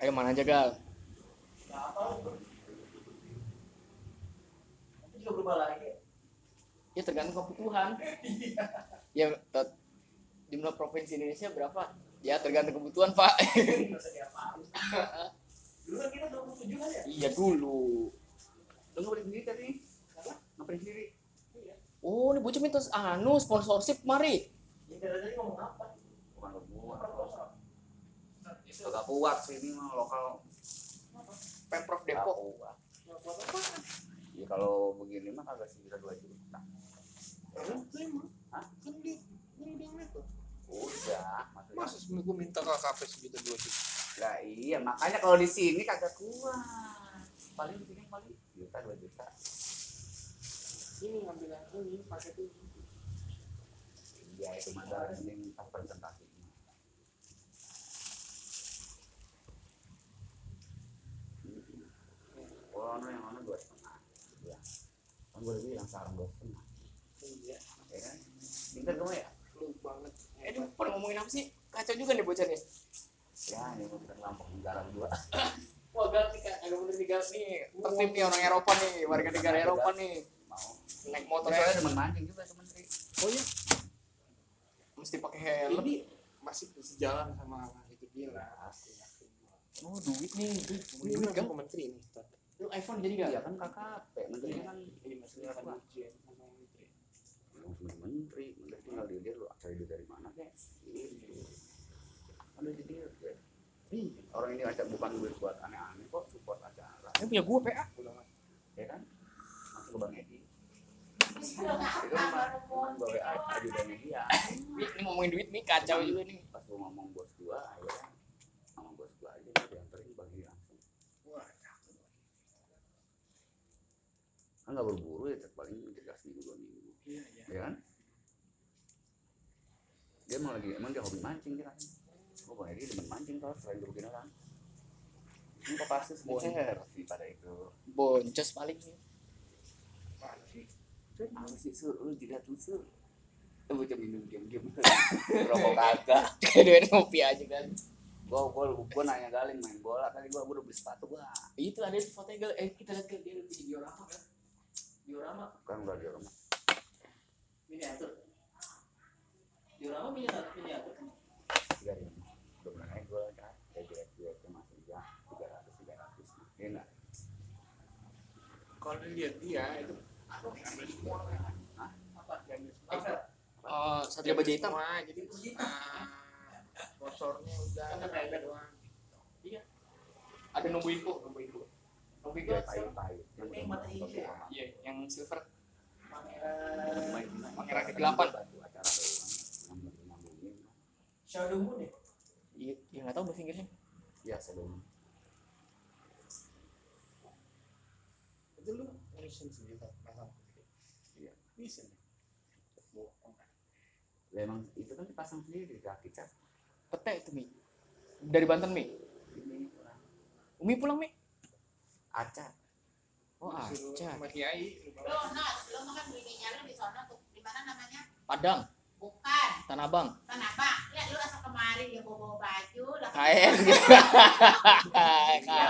ayo mana aja gal juga berubah lagi ya tergantung kebutuhan ya jumlah provinsi Indonesia berapa ya tergantung kebutuhan pak dulu kan kita 27 kan ya iya dulu Lu nggak sendiri tadi? Ngapain sendiri? oh ini bocah minta anu sponsorship mari ya tadi ngomong apa. Agak kuat sih ini mah lokal. pemprov Depok kuat. Ya kalau begini mah kagak sekitar dua juta. Hah? kan dia ini udah ngeliat tuh Udah, maksudnya. masa seminggu minta KKP sejuta dua juta Lah iya, makanya kalau di sini kagak kuat. Paling di sini paling juta dua juta. ini ngambil yang ini paket ini Iya itu mah penting pas presentasi. Oh, no, yang mana dua setengah. Ya. Kan gue bilang sekarang dua setengah. iya Ya kan? Pinter kamu ya? lu banget eh ini pada ngomongin apa sih kacau juga nih bocah nih Ya, ini kita Lampung negara dua. wah gal nih agak bener gal nih tertib nih orang Eropa nih warga negara Eropa nih Mau. naik motor ya teman mancing juga teman Tri. oh iya mesti pakai helm ini masih sejalan sama itu dia lah oh duit nih duit ini duit kan kan menteri nih. Lu iPhone jadi gak Iya kan KKP, menteri kan ini masih Iya, kan ujian sama menteri menteri, menteri tinggal di dia lu cari duit dari mana? Gitu. Ada di dia. Kek. iya Orang ini acak bukan duit buat aneh-aneh kok, support acara. ini punya gua PA Ya kan? Langsung ke Bang Edi. Itu mah cuma gue WA ajudannya dia. ini ini ngomongin duit nih kacau juga nih Pas gue ngomong bos gua, akhirnya sama bos gua aja dia dianterin bagi langsung. wah Kan nggak berburu ya, paling tiga seminggu dua minggu. iya iya. Ya kan? Dia emang lagi emang dia hobi mancing dia kan. Gue bang Edi demen mancing tau selain gebukin orang ini kok pasti Bon. sih pada itu. Boncos paling nih apa sih? Sur? Lu tuh sur. Lu minum diam diam rokok kagak. Kayak duit aja kan. Gua gua gua nanya galin main bola tadi gua gua udah beli sepatu gua. Itu ada fotonya gal eh kita lihat dia di diorama kan diorama. Kan udah di rumah miniatur. Diorama miniatur miniatur. Kan tiga ribu pernah naik gua kan kayak direct directnya masih ya tiga ratus tiga ratus. Iya nggak? Kalau lihat dia itu. Ambil semua. Apa? Semua oh satria baja hitam. semua jadi ah, sponsornya udah ada doang. ada nunggu info nunggu info info dia pahit pahit Eh, mata hijau. iya. Yang silver. Pangeran yang Shadow Moon ya iya ya nggak tahu bahasa Inggrisnya. Ya sebelum itu lu mission sejuta mahal Iya. mission bohong Ya emang itu kan dipasang sendiri di kaki cat. pete itu mi. Dari Banten mi. Umi pulang mi acak. oh sama kiai lu bawa. Nas, lu makan bininya lu di sana tuh. Di mana namanya? Padang Bukan. Tanah Abang Kenapa? Lihat lu asal kemari dia bawa baju. lah. Gitu Iya,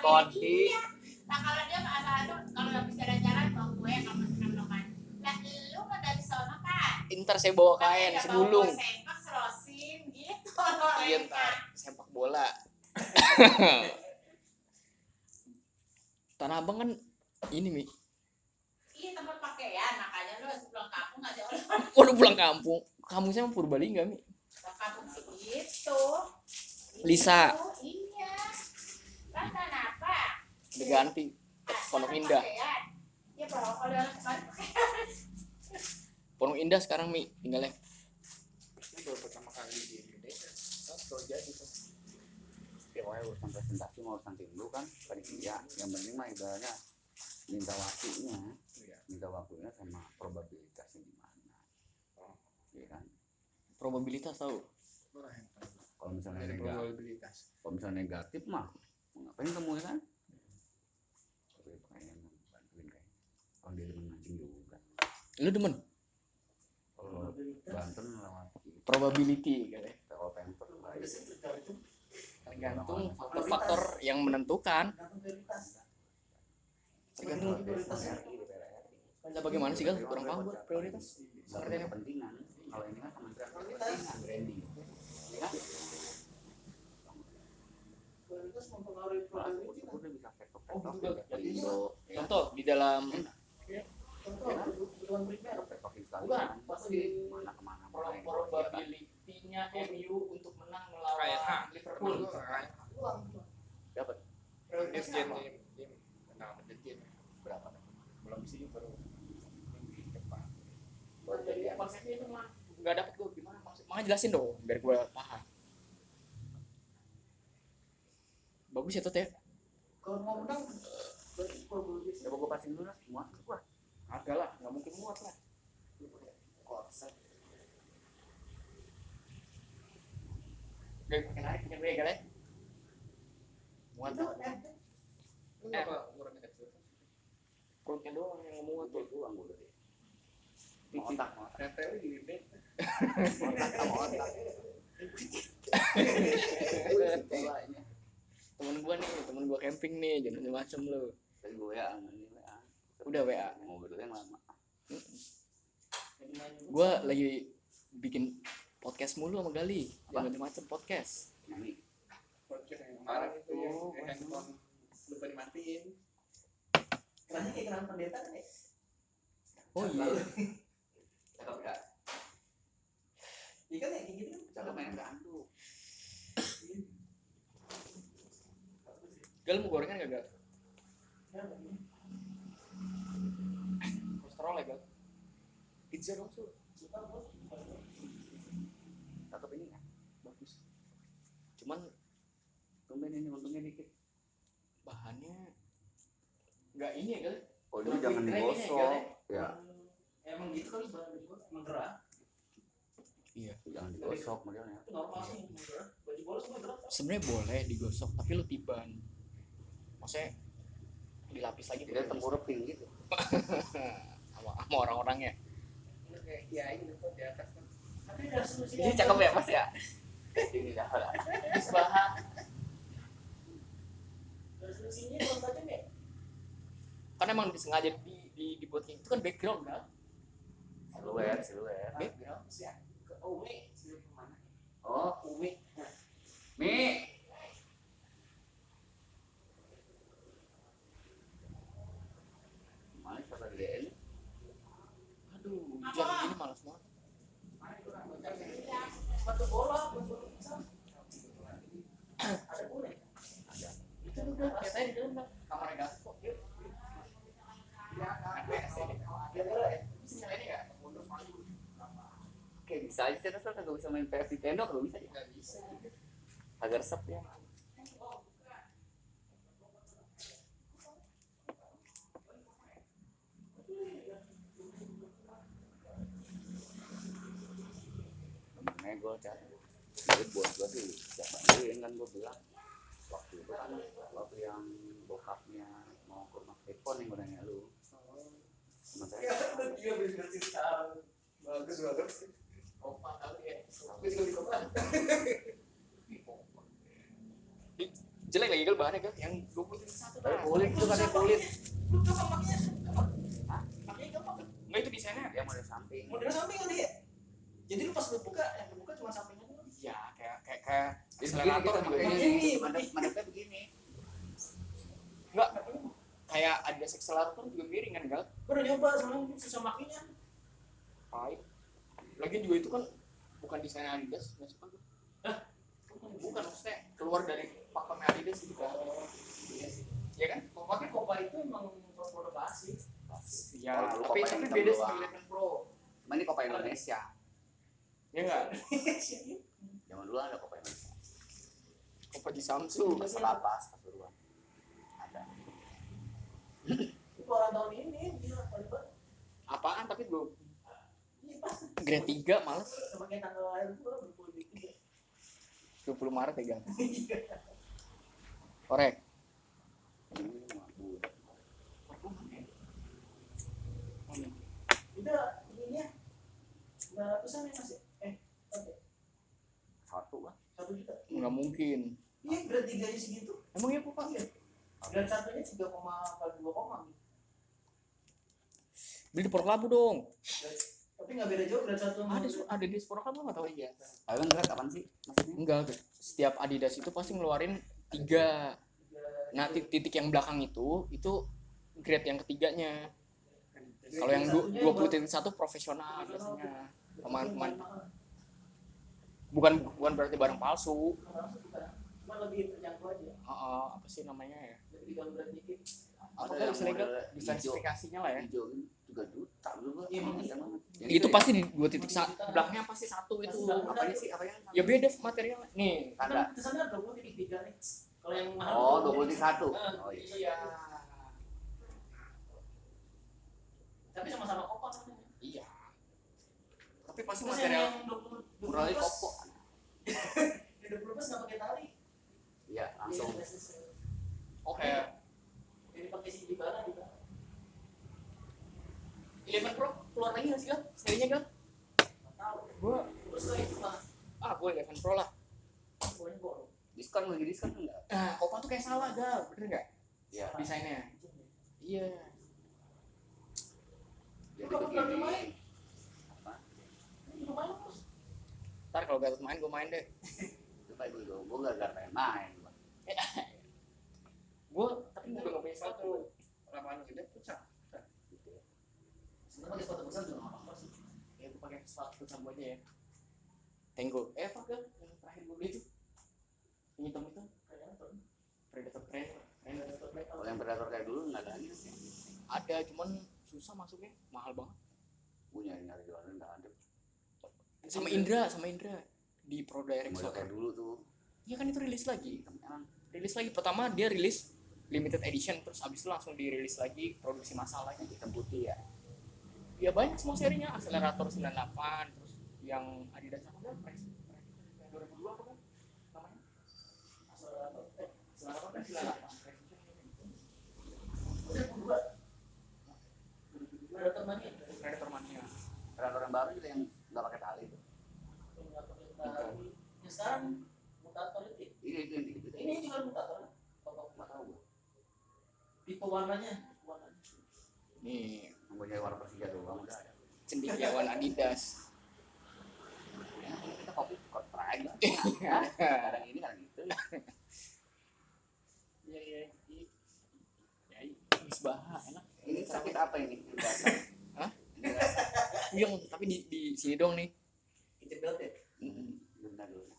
Scotty. dia. Nah, kalau dia mah asal itu kalau habis jalan-jalan bawa kue kalau masih makan. Lah, lu kan dari sana kan. ntar saya bawa Makanya kain segulung bawa Sempak, serosin gitu. iya ntar sepak bola Tanah Abang kan ini mi. Iya tempat pakaian, makanya lu harus pulang kampung ada oleh waduh pulang kampung? Kamu saya mau Purbalingga mi? Pulang kampung sih gitu. Lisa. Gitu, Iya. Lah kenapa? udah ganti Pondok Indah. Ya pakai Pondok Indah sekarang mi tinggalnya. Ini baru pertama kali di Indonesia. Kalau jadi Ya pokoknya urusan presentasi mau urusan tim lu kan panitia. Yang penting mah ibaratnya minta waktunya, Iya. minta waktunya sama probabilitasnya gimana. Oh. Iya kan. probabilitas tahu. Kalau misalnya negatif, probabilitas kalau misalnya negatif mah ngapain kamu ya kan? Tapi kayaknya bantuin kayaknya. Kalau dia demen mancing juga. lu demen Kalau Banten lewat probability PO Pemper baik. Tergantung faktor-faktor yang menentukan tergantung. Nah, bagaimana sih gal kurang paham prioritas Gak punya kepentingan. Kalau ini kan kementerian kepentingan branding. Ya? Prioritas mempengaruhi Oh, kan? contoh di dalam Contoh kebutuhan primer. Bukan, pasti Mana ke mana mana yang probability-nya MU untuk menang melawan. Liverpool dapat Jim, Jim. Kenal sama Jim. berapa Belum sih, baru minggu depan. Jadi konsepnya itu mah nggak dapet gue gimana maksud makanya jelasin dong biar gue paham bagus ya tuh ya Kalau mau menang. Coba gue passing dulu lah semua agak lah nggak mungkin muat lah Korset. Udah makin narik punya gue kali muat eh, doang yang muat Tuh gua otak. Otak sama otak. Ini. temen gue nih temen gue camping nih jangan macam lu gue ya. Udah WA. Ngobrol yang lama. gue lagi bikin podcast mulu sama Gali jangan macam podcast Nyanyi. Podcast yang kemarin itu yang yang handphone lupa dimatiin. Kerannya kayak keran pendeta kan ya? oh iya Cakep ya? Iya kan ya kayak gitu kan? Cakep main gantung. Gal mau gorengan gak Gal? Ya, kolesterol ya Gal? pizza dong bos. Cakep ini ya? bagus cuman Tumben ini untungnya dikit. bahannya nggak ini ya Gal? Oh, dulu jangan digosok. Ya, Emang gitu kali bahan emang gerah. jangan digosok modelnya. Normal sih gerah. Baju semua gerah. sebenarnya boleh digosok tapi lu tiban maksudnya dilapis lagi Jadi pakai tengkurapin gitu. sama sama orang-orangnya kayak kiai gitu di atas kan. Tapi ada solusinya. Ini cakep ya mas ya Ini dah lah. bahan Ada solusinya kalau tajam ya. kan emang disengaja di, di dibuat kayak gitu kan background kan Siluet, siluet. background ke Umi ke mana? Oh, Umi. Mi. Mana siapa dia ini? aduh hujan gini malas bola. Ada boleh. Ada. Itu udah di dalam gas kok ya. bisa aja terus kagak bisa main PS Nintendo kalau bisa ya. nggak bisa Agak resep ya. Nego kan. Jadi buat gua sih bisa bantuin kan gua bilang waktu itu kan waktu yang bokapnya mau ke rumah telepon yang udah nanya lu. Sama saya. Dia bisa cerita bagus bagus. Opa kali ya gue juga di kota jelek lagi gal bahannya gal yang dua puluh satu Tapi kulit itu katanya kulit. Lu coba makanya. Makanya gampang. nggak itu desainnya Dia model samping. Model samping kali ya. Jadi lu pas lu buka, yang lu buka cuma sampingnya doang. iya kayak kayak kayak akselerator begini juga kita ini madepnya begini. nggak kayak ada akselerator juga miring kan gal? Gua udah nyoba soalnya susah makainya. pahit lagi juga itu kan bukan desain Adidas nggak suka gue bukan maksudnya keluar dari pakemnya Adidas gitu kan. Iya ya kan? Pokoknya Copa itu emang produk klasik. ya tapi Copa tapi beda sama Eleven Pro. Cuma ini Copa Indonesia. Ya nggak Zaman dulu ada Indonesia. Copa di Samsu Pas atas, Pasuruan. Ada. Itu orang tahun ini dia apaan tapi belum Iya grade 3 males Sebagai tanggal lahir gua berpolitik juga. 20 Maret ya Iya. korek. Itu ininya berapa ratusan ya masih? Eh, oke. Satu. Satu juta. nggak mungkin. Iya, grade 3 nya segitu. emang ya pak? Grade satunya 3, apa 2 koma. beli di Purklabu dong. Tapi nggak beda jauh grade 1 sama ada grade- su- ada di Purklabu nggak tahu? Iya. Kan berat kapan sih? Maksudnya? enggak setiap Adidas itu pasti ngeluarin tiga. Nah tit- titik yang belakang itu itu grade yang ketiganya. Kalau yang du- 20 titik satu profesional biasanya. Pemain-pemain bukan bukan berarti barang palsu Cuma lebih terjangkau aja. Heeh, apa sih namanya ya Lebih downgrade dikit. apa Ada yang model spesifikasinya lah ya Hijau juga juta Iya, Mahal iya. itu ya? pasti di dua titik satu belakangnya pasti satu itu apanya sih? Apanya? ya beda material nih Tanda. Kan ke sana 20 titik 3 nih. Kalau yang mahal Oh, 20 21. Ah, Oh, iya. iya. Tapi sama-sama kan. iya tapi pasti material yang 20 20 Murali kopo. yang 20 plus nggak pakai tali. Iya, langsung. Iya, oke Jadi pakai si Dibala juga. Eleven Pro keluar lagi nggak sih kan serinya Nggak tahu. gua ah gua Eleven Pro lah. Diskon lagi diskon enggak? nah Oppa tuh kayak salah gal bener nggak Iya. desainnya iya Jadi begini. Apa? Ini lumayan. Ntar kalau Gatot main gua main deh Coba dulu, gua enggak enggak pengen main. Bang. gua tapi udah nggak punya sepatu lapangan gede ya. Sebenarnya pakai sepatu besar juga nggak apa-apa sih. ya gua pakai sepatu futsal gua aja ya Tenggo eh apa gal yang terakhir gua beli itu yang hitam itu Kayaknya tuh. Predator Predator Predator Kalau yang predator kayak dulu enggak ada ada cuman susah masuknya mahal banget Gua nyari nyari di online enggak ada. Sama Indra sama Indra. Di Pro Direct kayak dulu tuh. iya kan itu rilis lagi. Rilis lagi. Pertama dia rilis limited edition terus abis itu langsung dirilis lagi produksi massal lagi yang hitam putih ya. ya banyak semua serinya. Akselerator 98 terus yang Adidas apa kan Press yang 2002 apa kan? Namanya? Akselerator. Eh, akselerator kan 98 udah dua. Predator Mania. Predator Mania. Predator yang baru juga yang enggak pakai pakai tali. Yang sekarang mutator itu. ya? Ini itu gitu. Ini juga mutator. Bapak tahu gua. tipe warnanya. Warnanya. nih nyari warna Persija doang udah ada. cendekiawan Adidas Ya, kita kopi kontra aja. Kadang ini kadang gitu. iya iya iya ya Misbah enak Ini sakit apa ini? Hah? Yang iya tapi di, di sini dong nih Kejebelt ya. Benar dulu.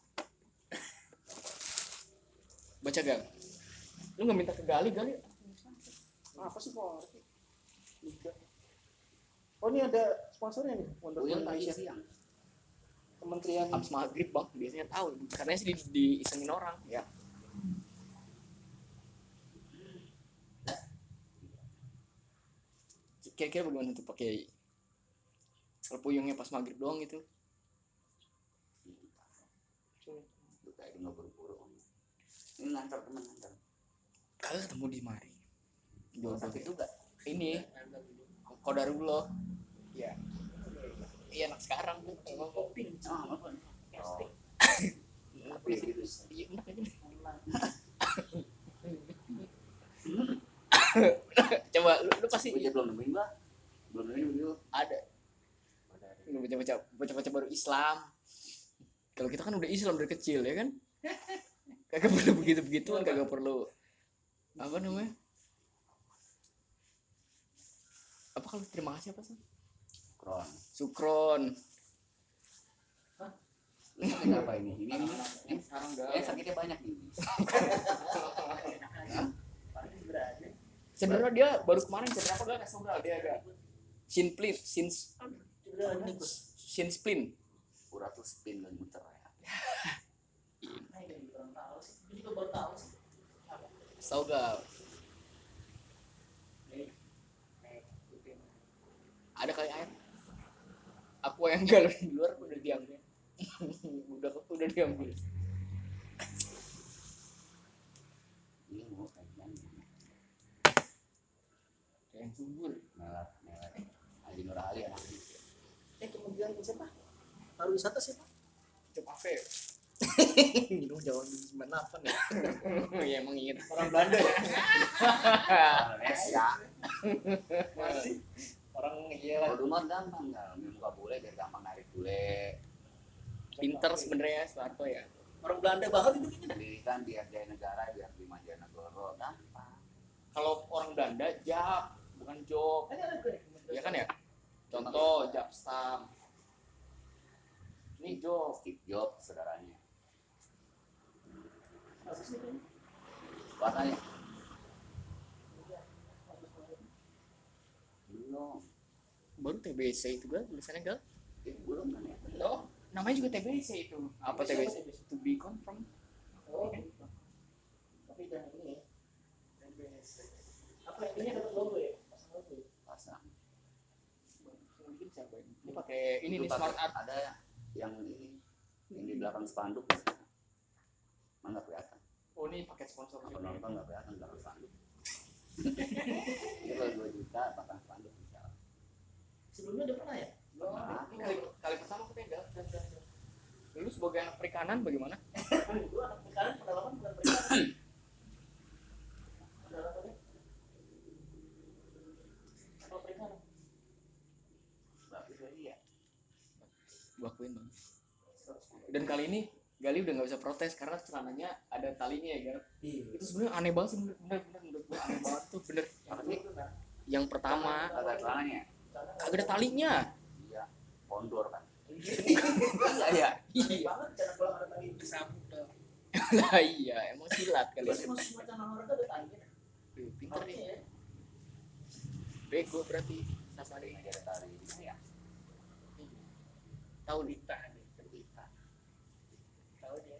baca gal lu nggak minta ke Gali Gali apa sih kok. Oh ini ada sponsornya nih Wonder Uyang Woman tadi Indonesia. siang. Kementerian abis maghrib bang biasanya tahu karena sih di, diisengin orang ya kira-kira bagaimana tuh pakai kalau puyungnya pas maghrib doang gitu Tuh kayak dia nggak buru-buru. Ini ngantar teman ngantar. kagak ketemu di mari jodoh sakit juga. ini kodarullah ya iya anak sekarang tuh emang kopi Ah, apa? Oh, sih iya coba lu, lu pasti Gue belum nemuin gua. Belum nemuin dulu. ada lu baca-baca baca-baca baru Islam kalau kita kan udah Islam dari kecil ya kan kagak perlu begitu begituan kagak perlu apa namanya apa kalau terima kasih apa sih Kron. sukron sakit apa ini? Ini ini. ini. sekarang Eh sakitnya banyak nih. Berani. sebenarnya dia baru kemarin cedera apa gak dia agak shin splint shin Cedera ini Gus. shin splint Urat tuh spin dan muter ya. Gak ada kali air? Aku yang galau di luar udah diambil. Udah udah diambil. Ini mau kayak yang subur. Melat, melat. Ali Nur Ali anak Eh kemudian siapa? Pariwisata siapa? cep ave Minum jauh 98 ya. ya? Emang inget Orang Belanda ya. Indonesia Orang iya lah. kalau dulu mah gampang nggak buka bule biar gampang narik bule. Pinter sebenarnya Soeharto ya. Orang Belanda banget itu kayaknya. pendidikan dihargai negara biar di Manjanegoro gampang. Kalau orang Belanda jab bukan job Kan ya kan ya? Contoh jab stam ini job Steve Jobs saudaranya. Apa sih ini? Warnanya belum. Baru TBC itu gal tulisannya gal? Itu belum kan ya? Oh namanya juga TBC itu. Apa TBC to be confirmed? Oh, gitu. Tapi jangan ini ya. Apa ini dapat logo ya? Pasang logo ya? pasang. Mungkin siapa ini ini pakai ini nih smart art. Ada yang ini yang di belakang spanduk mana nggak kelihatan oh ini paket sponsor juga penonton nggak kelihatan belakang spanduk ini kalau dua juta pasang spanduk bisa Sebelumnya udah pernah ya? Pernah. ini kali kali pertama kita gal dan dan dan. lu sebagai anak perikanan bagaimana Itu anak perikanan pedalaman bukan perikanan. Pedalamannya. Apa perikanan? bagus lagi ya gua akuin bang dan kali ini Gali udah nggak bisa protes karena celananya ada talinya ya Gal Iya. itu sebenarnya aneh banget sih bener bener bener menurut gua aneh banget tuh bener. Sih yang pertama kagak celananya. kagak ada talinya. Iya kondor kan. Iya. Iya. Aneh banget cara pulang ada tali disambung dah. lah iya emang silat kali masuk macam olahraga ada talinya. Pinter nih ya. bego berarti ada safari ada tali ya tahu nih cerita Tahu dia.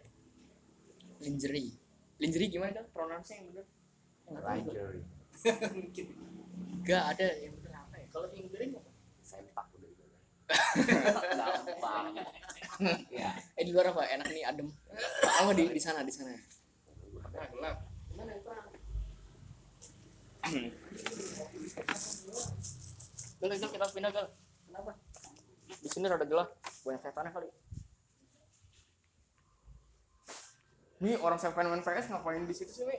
lingerie. Lingerie gimana kan pronounce yang bener. Lingerie. Mungkin. gak ada yang bener apa ya? Kalau Inggris apa? sempak udah gitu gampang. Ya. Eh di luar apa? Enak nih adem. Nggak di di sana di sana. Nah, gelap. Gimana? Gal, gal, kita harus pindah gal Kenapa? Di sini rada gelap banyak setannya kali Nih orang seven main PS ngapain di situ sih, Mi?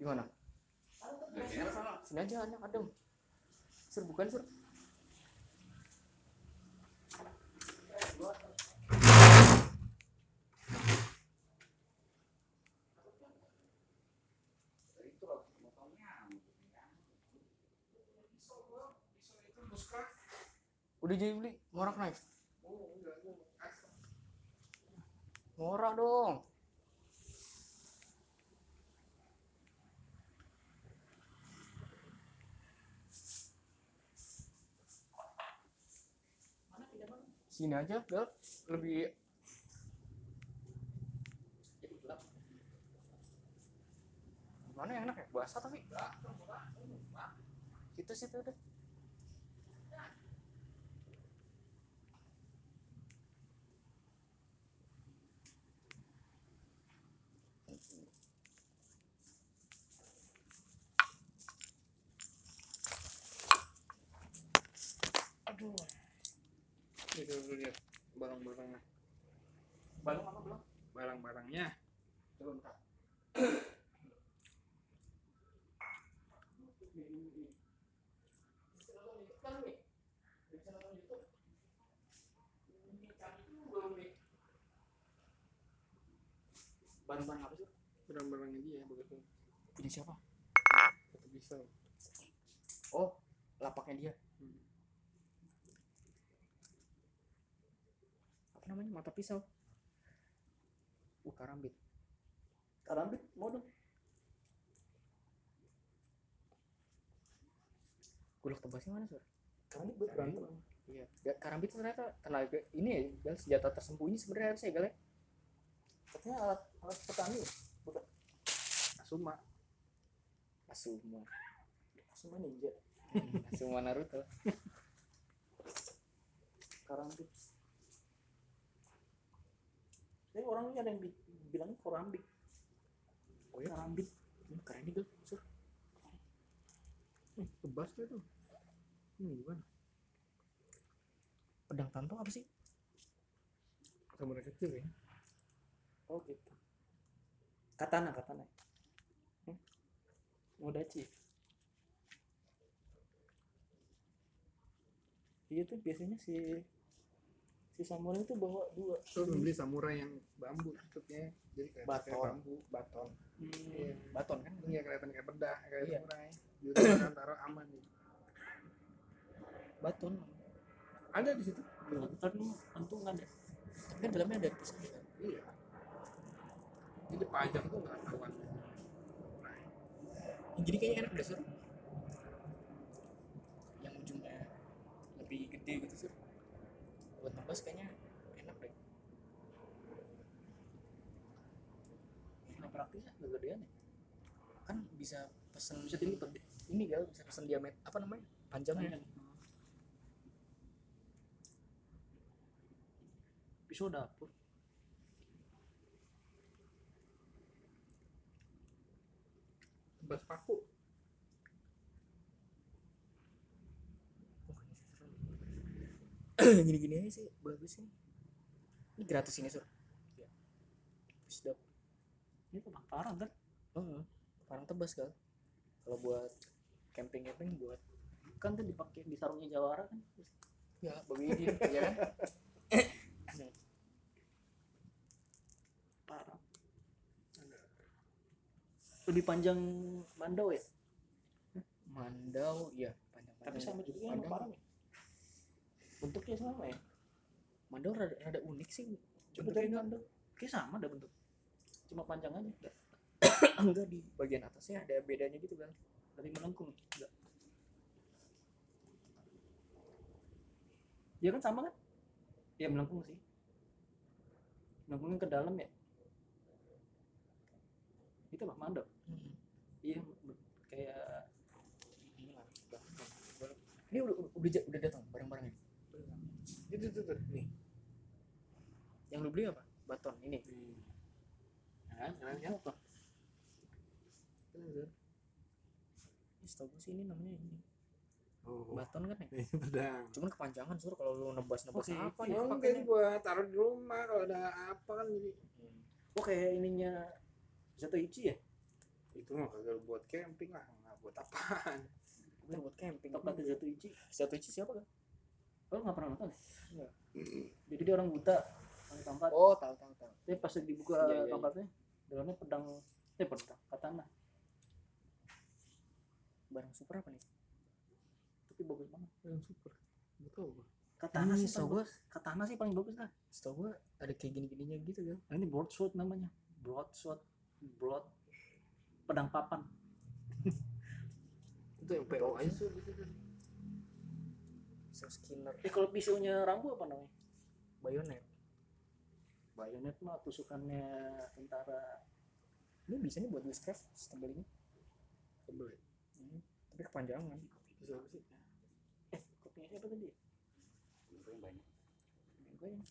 Di mana? dari sini aja, enak adem. Sur, bukan sur. Udah jadi beli, ngorak naik. Ngorak dong. Sini aja, gal. Lebih mana enak ya? Basah tapi. Situ situ udah. Aduh. Ini dulu lihat barang-barangnya. Balong apa belum? Barang-barangnya. Coba bentar. Barang-barang apa sih? Barang-barangnya dia begitu. Punya siapa? Pisau. Oh, lapaknya dia. Hmm. Apa namanya? Mata pisau. Uh, karambit. Karambit mau dong. Gulak tebasnya mana, Sur? Karambit buat berantem. Iya. Ya, karambit ternyata tenaga ini ya, Gal, senjata tersembunyi sebenarnya harusnya Gal ya. Katanya alat alat petani. Bukan. Asuma. Asuma. Asuma ninja. Asuma Naruto. Karambit. Tapi orangnya ada yang bi- bilang korambik. Oh ya, karambit. Hmm, keren nih, Gal. Sur. Hmm, tebas tuh itu. Hmm, gimana? Pedang tanto apa sih? samurai kecil ya oh gitu katana katana hmm? modachi iya tuh biasanya si si samurai itu bawa dua. Terus beli samurai yang bambu tutupnya jadi kayak Baton. bambu baton. Hmm, iya baton kan? Iya kelihatan kayak bedah kayak Iya. samurai. Jadi kan taruh aman gitu. Baton. Ada di situ? Baton untung ada. Tapi kan dalamnya ada pisau kan? iya. Jadi pajak tuh nggak ketahuan jadi kayaknya enak deh sur. Yang ujungnya lebih gede gitu sur nebas kayaknya enak deh. Nah praktisnya kegedean ya? Kan bisa pesen bisa dilipat ini gal bisa pesen diameter apa namanya panjangnya pisau dapur. Tebas paku gini-gini aja sih bagus sih. Ini gratis ini sur. Iya. sedap ini tuh parang kan oh, parang tebas gal kalau buat camping camping buat kan tuh dipakai di sarungnya jawara kan? Ya babi ini ya kan? Parang lebih panjang mandau ya? Mandau ya panjang tapi sama juga yang parang ya bentuknya sama ya? Mandau rada, rada unik sih. Coba dari mandau kayak sama ada bentuk. Cuma panjang aja. Enggak enggak di bagian atasnya ada bedanya gitu kan. Dari melengkung. Enggak ya kan sama kan? Ya melengkung sih. Melengkungnya ke dalam ya? Itu lah mandau Hmm. iya kayak ini udah udah udah, udah datang barang-barangnya itu tuh tuh nih. Yang lu beli apa? Baton ini. Kan kan apa? Ini setahu gue sih ini namanya ini. Oh. Baton kan ya? Ini pedang cuman kepanjangan sur kalau lu nebas nebas Oke, apa nih? Oh enggak ini buat taruh di rumah kalau ada apa kan jadi. Oh kayak ininya Zatoichi ya? Itu mah kagak buat camping lah nggak buat apaan. Bukan buat camping. Toplatnya Zatoichi satu ici siapa kan oh nggak pernah nonton. Ya? Nggak. jadi dia orang buta orang tongkat oh tahu tahu tahu. Tapi pas dibuka Iya, iya, iya. tongkatnya dalamnya pedang eh pedang katana. Barang super apa nih? Tapi bagus banget. Yang super. Betul gua. katana Ini sih paling bagus. Katana sih paling bagus lah. Setahu gua ada kayak gini-gininya gitu kan nah, ini broadsword namanya. Broadsword broad pedang papan. Itu yang PO aja tuh gitu so skinner. Eh kalau pisaunya Rambo apa namanya? Bayonet. Bayonet mah tusukannya tentara. Ini bisa nih buat witchcraft tebel ini tebel ya? Hmm, tapi kepanjangan. Bisa apa sih? Eh kopinya siapa tadi? Yang banyak. Gue yang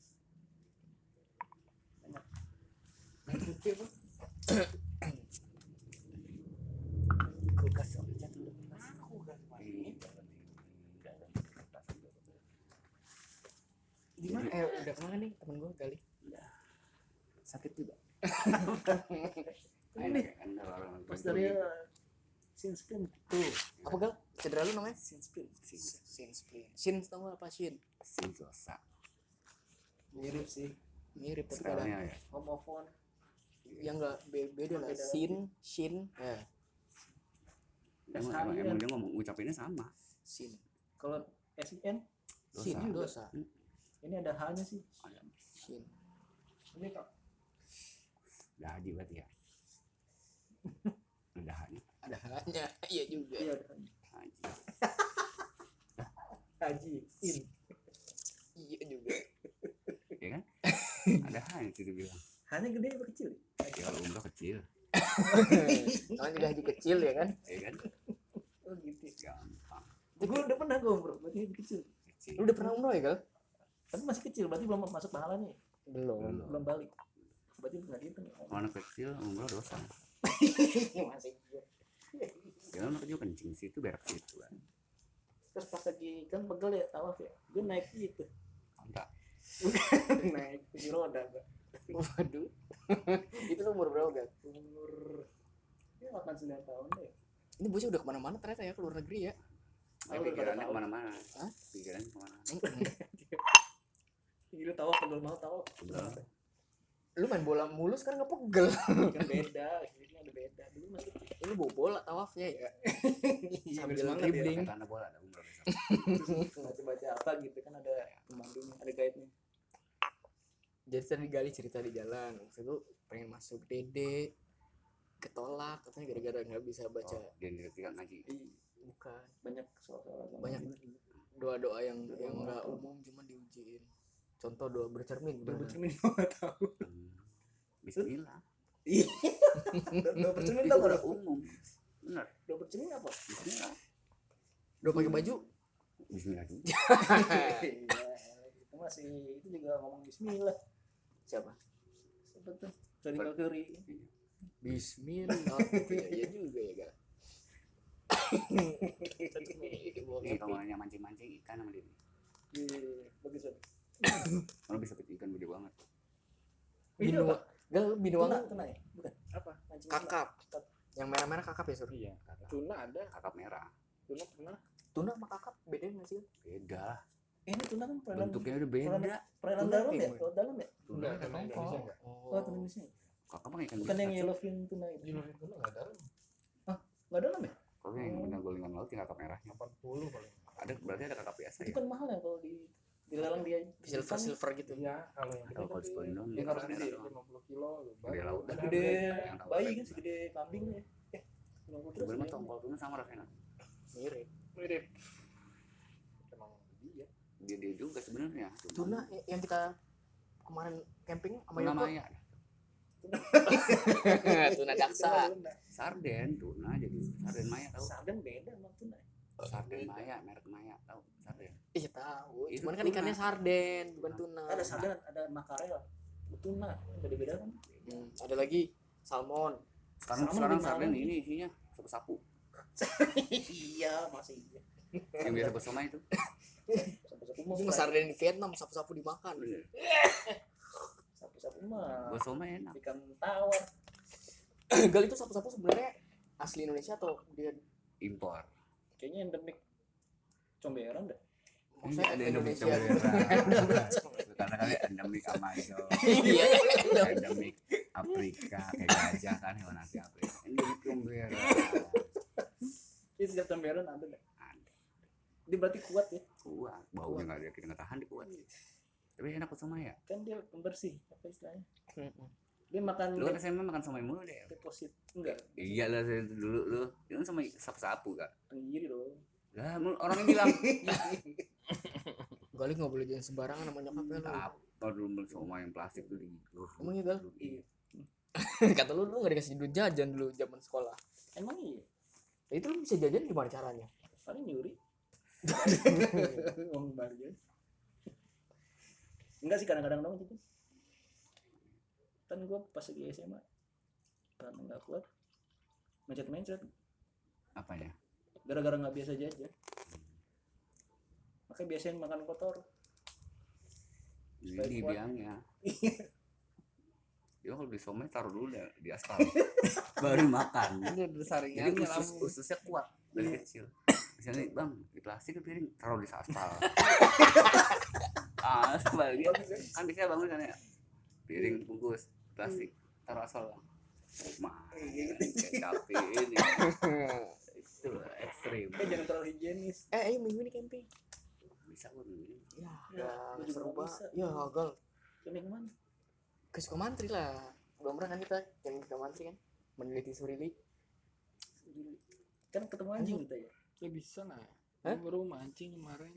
banyak. Yang putih apa kulkas oh, cat dulu mana aku gak di dalam di dalam kertas itu di mana eh udah ke mana nih? Temen gue gali sakit juga. Ini kan gitu. Sinskin tuh. Apa gal? Cedera lu namanya? Sinskin Sin- sin sin tau gak apa shin? Sin dosa mirip sih. Mirip tapi ada stylenya ya. Homophone yang enggak be- beda lah. sin shin eh emang, emang, ya. emang dia ngomong ucapinnya sama. Sin kalau SIN sin Dosa. Ini ada H nya sih. Ada. Sin ini kok. Ada haji berarti ya? Ada haji ada hanya iya juga. Iya ada haji. Haji in. Iya juga. Ya kan? Ada haji itu bilang hanya gede apa kecil? Ya kalau umroh kecil. Namanya juga haji kecil ya kan? Ya kan? Oh gitu gampang. Gue udah pernah gue bro. Berarti itu kecil. Kecil. Lu udah pernah umroh ya gal tapi masih kecil berarti belum masuk pahalanya ya? belum. Belum. belum balik. Berarti nggak dihitung ya? anak kecil umroh dosa. Masih ya anak kecil kencing situ berak situ kan terus pas lagi kan pegel ya tawaf ya gue naik gitu. Enggak. Naik kursi roda gak waduh. Itu lu umur berapa gak? Umur ya 89 tahun deh. Ini bocah udah ke mana-mana ternyata ya ke luar negeri ya. Oh, pikirannya ke mana-mana. Hah? Pikirannya ke mana? Gila tahu pegel mau tahu Pegel. lu main bola mulu sekarang nggak pegel kan beda ini ada beda dulu masih ini bawa bola tawafnya ya Iya, sambil semangat ya. dribbling Kayak tanda bola ada umur besar. baca baca apa gitu kan ada pemandunya ada guide nya jadi tadi gali cerita di jalan waktu itu pengen masuk DD ketolak katanya gara-gara nggak bisa baca Oh, dia tidak ngaji. bukan banyak soal-soal Banyak. gitu. doa-doa yang Doa yang nggak umum cuma diujiin contoh doa bercermin gimana? bercermin nggak tahu Hmm. Bismillah. udah bercermin Itu tau udah gak umum. Bener. udah bercermin apa Bismillah. doa pakai baju Bismillah juga. iya itu masih itu juga ngomong Bismillah siapa siapa tuh Freddie Mercury Bismillah iya iya juga ya gak Ini kalau nanya mancing-mancing ikan sama dia. Iya, bagus banget Kalau bisa petik ikan gede banget. ini Binua apa? Gal tuna tuna ya? Bukan. Apa? Mancing tuna. kakap yang merah-merah kakap ya sur? Iya Kakak, tuna ada. Kakap merah. tuna pernah? Tuna sama kakap beda nggak sih Beda. Lah. Eh, ini tuna kan perairan Bentuknya udah beda. Tuna dalam kayak ya laut dalam ya? Tuna Enggak, tuna tongkol. Indonesia enggak oh tuna Indonesia Kakap mah ikan bukan yang yellowfin tuna itu. Luar tuna nggak dalam. Nggak dalam ya? Kalau yang benar golingan laut yang kakap merahnya. 80 paling. Ada berarti ada kakap biasa itu ya. kan mahal ya kalau di dilelang dia silver silver gitu iya kalau yang Kalau kalau Spondon yang dia harus gede doang. 50 kilo Gede laut. Gede Yang bayi kan segede kambing ya eh 50 kilo Sebenarnya segede. tongkol tuna sama rasanya. mirip mirip emang dia Dia dia juga sebenarnya. tuna y- yang kita kemarin camping sama Yoko maya. tuna daksa Tuna. Sarden tuna jadi sarden maya tahu. sarden beda sama tuna Sarden maya merek maya tahu iya tahu. Itu cuman kan tuna. ikannya sarden bukan tuna. Ada sarden ada makarel. Tuna beda beda kan? Hmm, ada lagi salmon. Sekarang Sama sekarang sarden ini isinya sapu-sapu. iya masih iya. Yang biasa bersama itu. sapu-sapu mah. Sarden di Vietnam sapu-sapu dimakan. Sapu-sapu mah Bersama enak. ikan tawar. Gal itu sapu-sapu sebenarnya asli Indonesia atau dia Impor. kayaknya endemik. Comberan deh maksudnya Ini ada endemik Indonesia. Karena kali endemik Amazon. iya endemik Afrika kayak gajah kan hewan asli Afrika. Endemik Comberan. ini setiap comberan ada deh Ada. dia berarti kuat ya Kuat. Baunya nggak ada kita nggak tahan di kuat. Tapi enak bersama ya. kan dia pembersih apa istilahnya dia makan Lu kan SMA makan somai mulu deh. deposit enggak Iya lah saya dulu lu. Itu kan sama sapu-sapu kan. tenggiri dong Lah mul- orang yang bilang Gali nggak boleh jalan sembarangan sama nyokapnya lu apa dulu beli somai yang plastik tuh di. Emang iya, Gal? Iya. kata lu lu nggak dikasih duit jajan dulu zaman sekolah emang iya Ya, itu lu bisa jajan gimana caranya paling nyuri ngomong balik aja enggak sih kadang-kadang dong gitu kan gue pas lagi SMA karena nggak kuat mencet-mencet Apanya? Gara-gara nggak biasa jajan makanya biasain makan kotor Supaya Ini kuat. biangnya. Dia kalau beli somai taruh dulu deh di aspal. Baru makan. Jadi saringannya usus ususnya kuat dari kecil. Misalnya bang di plastik piring taruh di aspal. ah, aspal dia kan biasanya bangun kan ya piring bungkus plastik taruh aspal bang. Main kecap ini itu ekstrim. eh jangan terlalu higienis. Eh ayo minggu ini camping. Bisa gue ini. ya Ya, seru banget. Ya gal ini ke mana? Ke Sukamantri lah. Belum pernah kan kita camping ke Sukamantri kan? Meneliti surili. Kan ketemu anjing kita ya? Ya bisa lah. Hah? Baru mancing kemarin.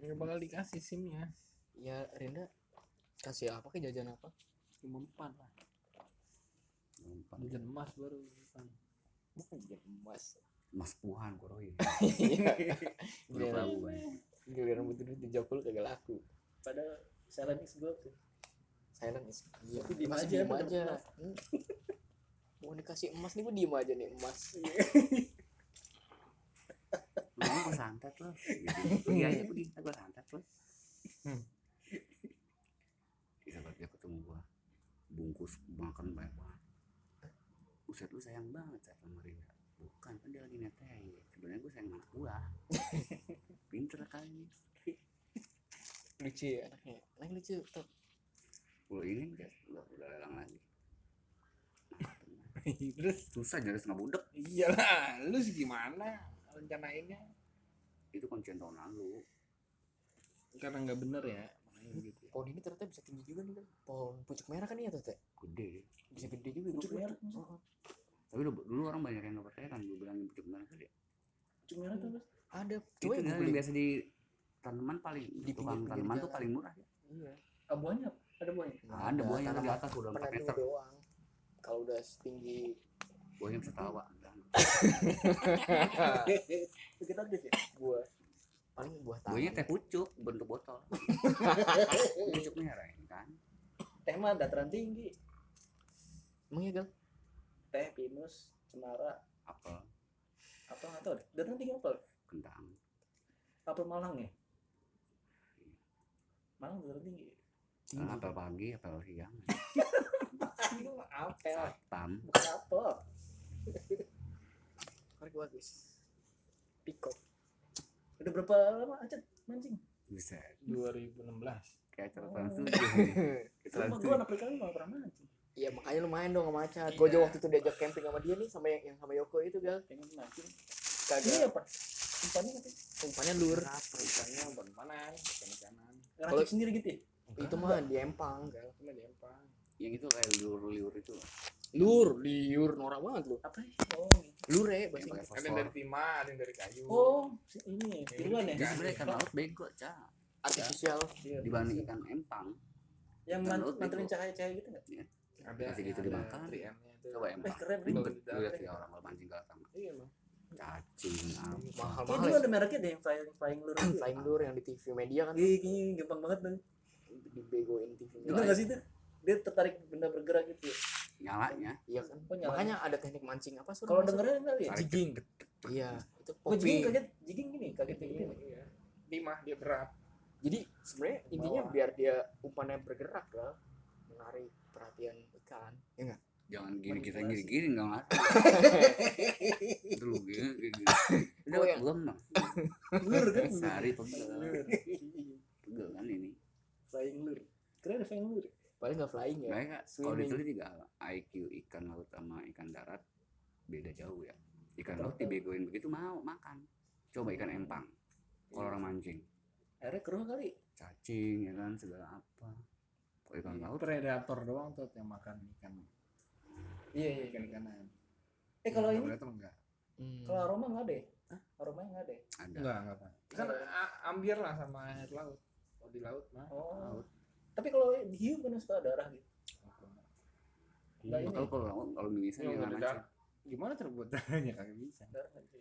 Nggak bakal dikasih simnya. Ya Rinda kasih apa ke jajan apa? Cuma empat lah. Umpan. jajan emas baru bukan jajan emas Mas Puhan iya. Udah giliran giliran butuh duit di Jakul kagak laku. Padahal silent is gold tuh. Silent is iya Aku diem masih aja, diem aja. Hmm. mau dikasih emas nih gue diem aja nih emas. Lu gue santet lo. Gitu. Pergi aja pergi, gue santet lo. terus makan banyak banget. Buset lu sayang banget saya sama Rinda bukan kan dia lagi netein sebenarnya gue sayang anak gua. Pinter kali lucu ya anaknya. Anaknya lucu tuh. Gue ini udah udah, udah lelang lagi. Terus? Susah jadi setengah budek iyalah lu sih gimana rencanainnya? Itu kuncian tahun lalu. Karena nggak bener ya makanya gitu ya. pohon ini ternyata bisa tinggi juga nih kan pohon pucuk merah kan iya tuh teh? Gede. Bisa gede juga Pucuk merah, tapi dulu, dulu orang banyak yang nggak percaya kan gue bilangin pucuk merah tadi Cuma merah tuh, Mas. ada itu ya yang googling. biasa di tanaman paling Di tukang pinggir-pinggir tanaman tuh paling murah ya. Iya. Ah, buahnya ada buahnya ada buahnya di tanaman atas udah 4 peneduh meter doang. Kalau udah setinggi buahnya bisa tawa kan kita aktif ya? Buah paling buah taman buahnya teh pucuk bentuk botol. Pucuk merah ini kan? Teh mah dataran tinggi. Emang ya gal teh pinus cemara apel. nggak tahu deh. Dataran tinggi apa kentang. Apel malang ya? Malang dataran tinggi. Karena apel pagi apel siang. Itu mah apel. Satam bukan apel Korek bagus pikok udah berapa lama aja mancing? Bisa 2016 kayak cara Oh. Cuma gue tujuh. anak perikali nggak pernah mancing Iya makanya lumayan dong sama Acat. Gue aja waktu itu diajak camping sama dia nih sama yang, yang sama Yoko itu gal. mancing ini Kagak. apa umpannya apa Umpannya lur. ikannya ban panan ikan ikanan Kalau- sendiri gitu ya Itu mah di empang gal. cuma di empang yang itu kayak liur-liur itu Lur, liur norak banget lu. apa ya oh gitu. Lure bahasa Inggris. ada yang dari timah ada yang dari kayu oh ini tiruan ya dia sebenarnya ikan laut bego cah Artificial. Iya, dibanding ikan empang yang ikan man- laut manterin bego. cahaya-cahaya gitu nggak ada Kasih gitu ada dimakan. 3M-nya tuh coba eh empang keren ribet lu lihat ya orang kalau mancing galang iya bang cacing apa Mahal mahal. ya. ada mereknya deh yang flying flying lure itu. Flying lure yang di TV media kan Iya, kayaknya gampang banget tuh. dibegoin TV Bener media. gak sih tuh? Dia tertarik benda bergerak gitu. ya. nyalanya Iya kan. Oh, nyala. Makanya ada teknik mancing apa suruh Kalau dengerin enggak ya? Jiging Iya, itu Oh, popping. kaget, jiging gini, kaget kayak iya gitu. iya timah dia berat Jadi sebenarnya intinya biar dia umpannya bergerak lah, menarik perhatian ikan. Ya enggak? jangan gini kita gini gini nggak ngaruh itu lu gini gini udah Goyang. belum bang Lure kan? sehari pegel kan ini Flying lure. Keren ada flying lure. Paling nggak flying ya. Baik kalau diteliti juga IQ ikan laut sama ikan darat beda jauh ya. Ikan Betul, laut dibegoin begitu mau makan. Coba ikan empang. Kalau orang mancing, Akhirnya keruh kali. cacing ya kan segala apa. Kalau ikan laut predator doang tuh yang makan ikan Iya, iya. ikan ikanan Eh kalau ini, predator enggak Hmm. kalau aroma enggak ada ya? Aromanya enggak ya? ada. enggak enggak kan a- ambiar lah sama air laut kalau di laut mah Oh. Tapi kalau dihiu kan suka darah gitu. Iya. Tahu kalau laut kalau Indonesia Iya, nggak ada gimana terbuat darahnya kagak bisa Darah gitu.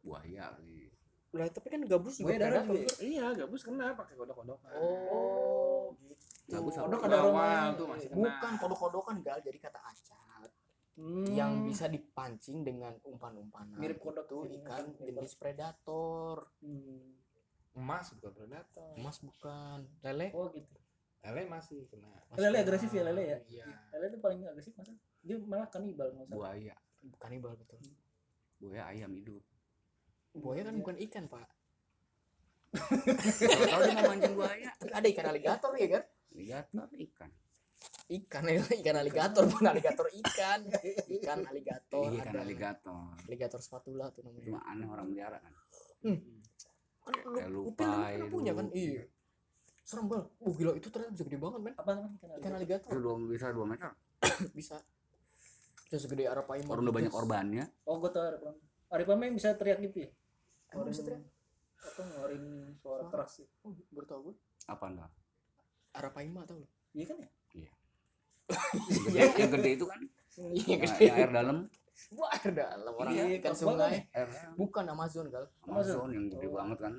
buaya kali. Lah tapi kan gabus juga darah ya? iya gabus kena pakai kodok-kodokan Oh, gitu. Gabus? Kodok ada aromanya. tuh masih kena Bukan kodok-kodokan gal jadi kata acat Hmm. yang bisa dipancing dengan umpan-umpanan. Mirip kodok itu ini, ikan mirip jenis predator. Hmm. emas bukan predator Emas bukan. Lele Oh gitu. lele masih kena masih Lele kena. agresif ya, lele ya? iya Lele itu paling agresif masa? Dia malah kanibal masa. Buaya. Bukan ibal betul. Buaya ayam hidup. Buaya kan Iya. bukan ikan, Pak. Kalau tahu dia mau mancing buaya, Ada ikan aligator ya kan? ligator ikan. Ikan ya, ikan aligator bukan aligator ikan. Ikan aligator. Iya kan ada. aligator. Aligator spatula tuh namanya. mah aneh orang melihara kan. Kan lu lupa pernah punya kan? Iya. Serem banget. Oh gila itu ternyata bisa gede banget men. Apa namanya ikan Ikan aligator? Itu aligator dua, bisa 2 meter. bisa. Bisa segede arapaima. Orang udah banyak korbannya. Oh, gue tau. Arifam yang bisa teriak gitu ya? Emang bisa teriak? Apa ngeluarin suara Suara. keras ya? Oh, baru tau gue. Apa enggak? Arapaima tau lu? Iya kan ya? Yang gede, yang gede itu kan Iya gede. yang air dalam Wah, air dalam orang Iya, banget sungai. air dalam. Bukan Amazon kal. Amazon yang gede Oh. banget kan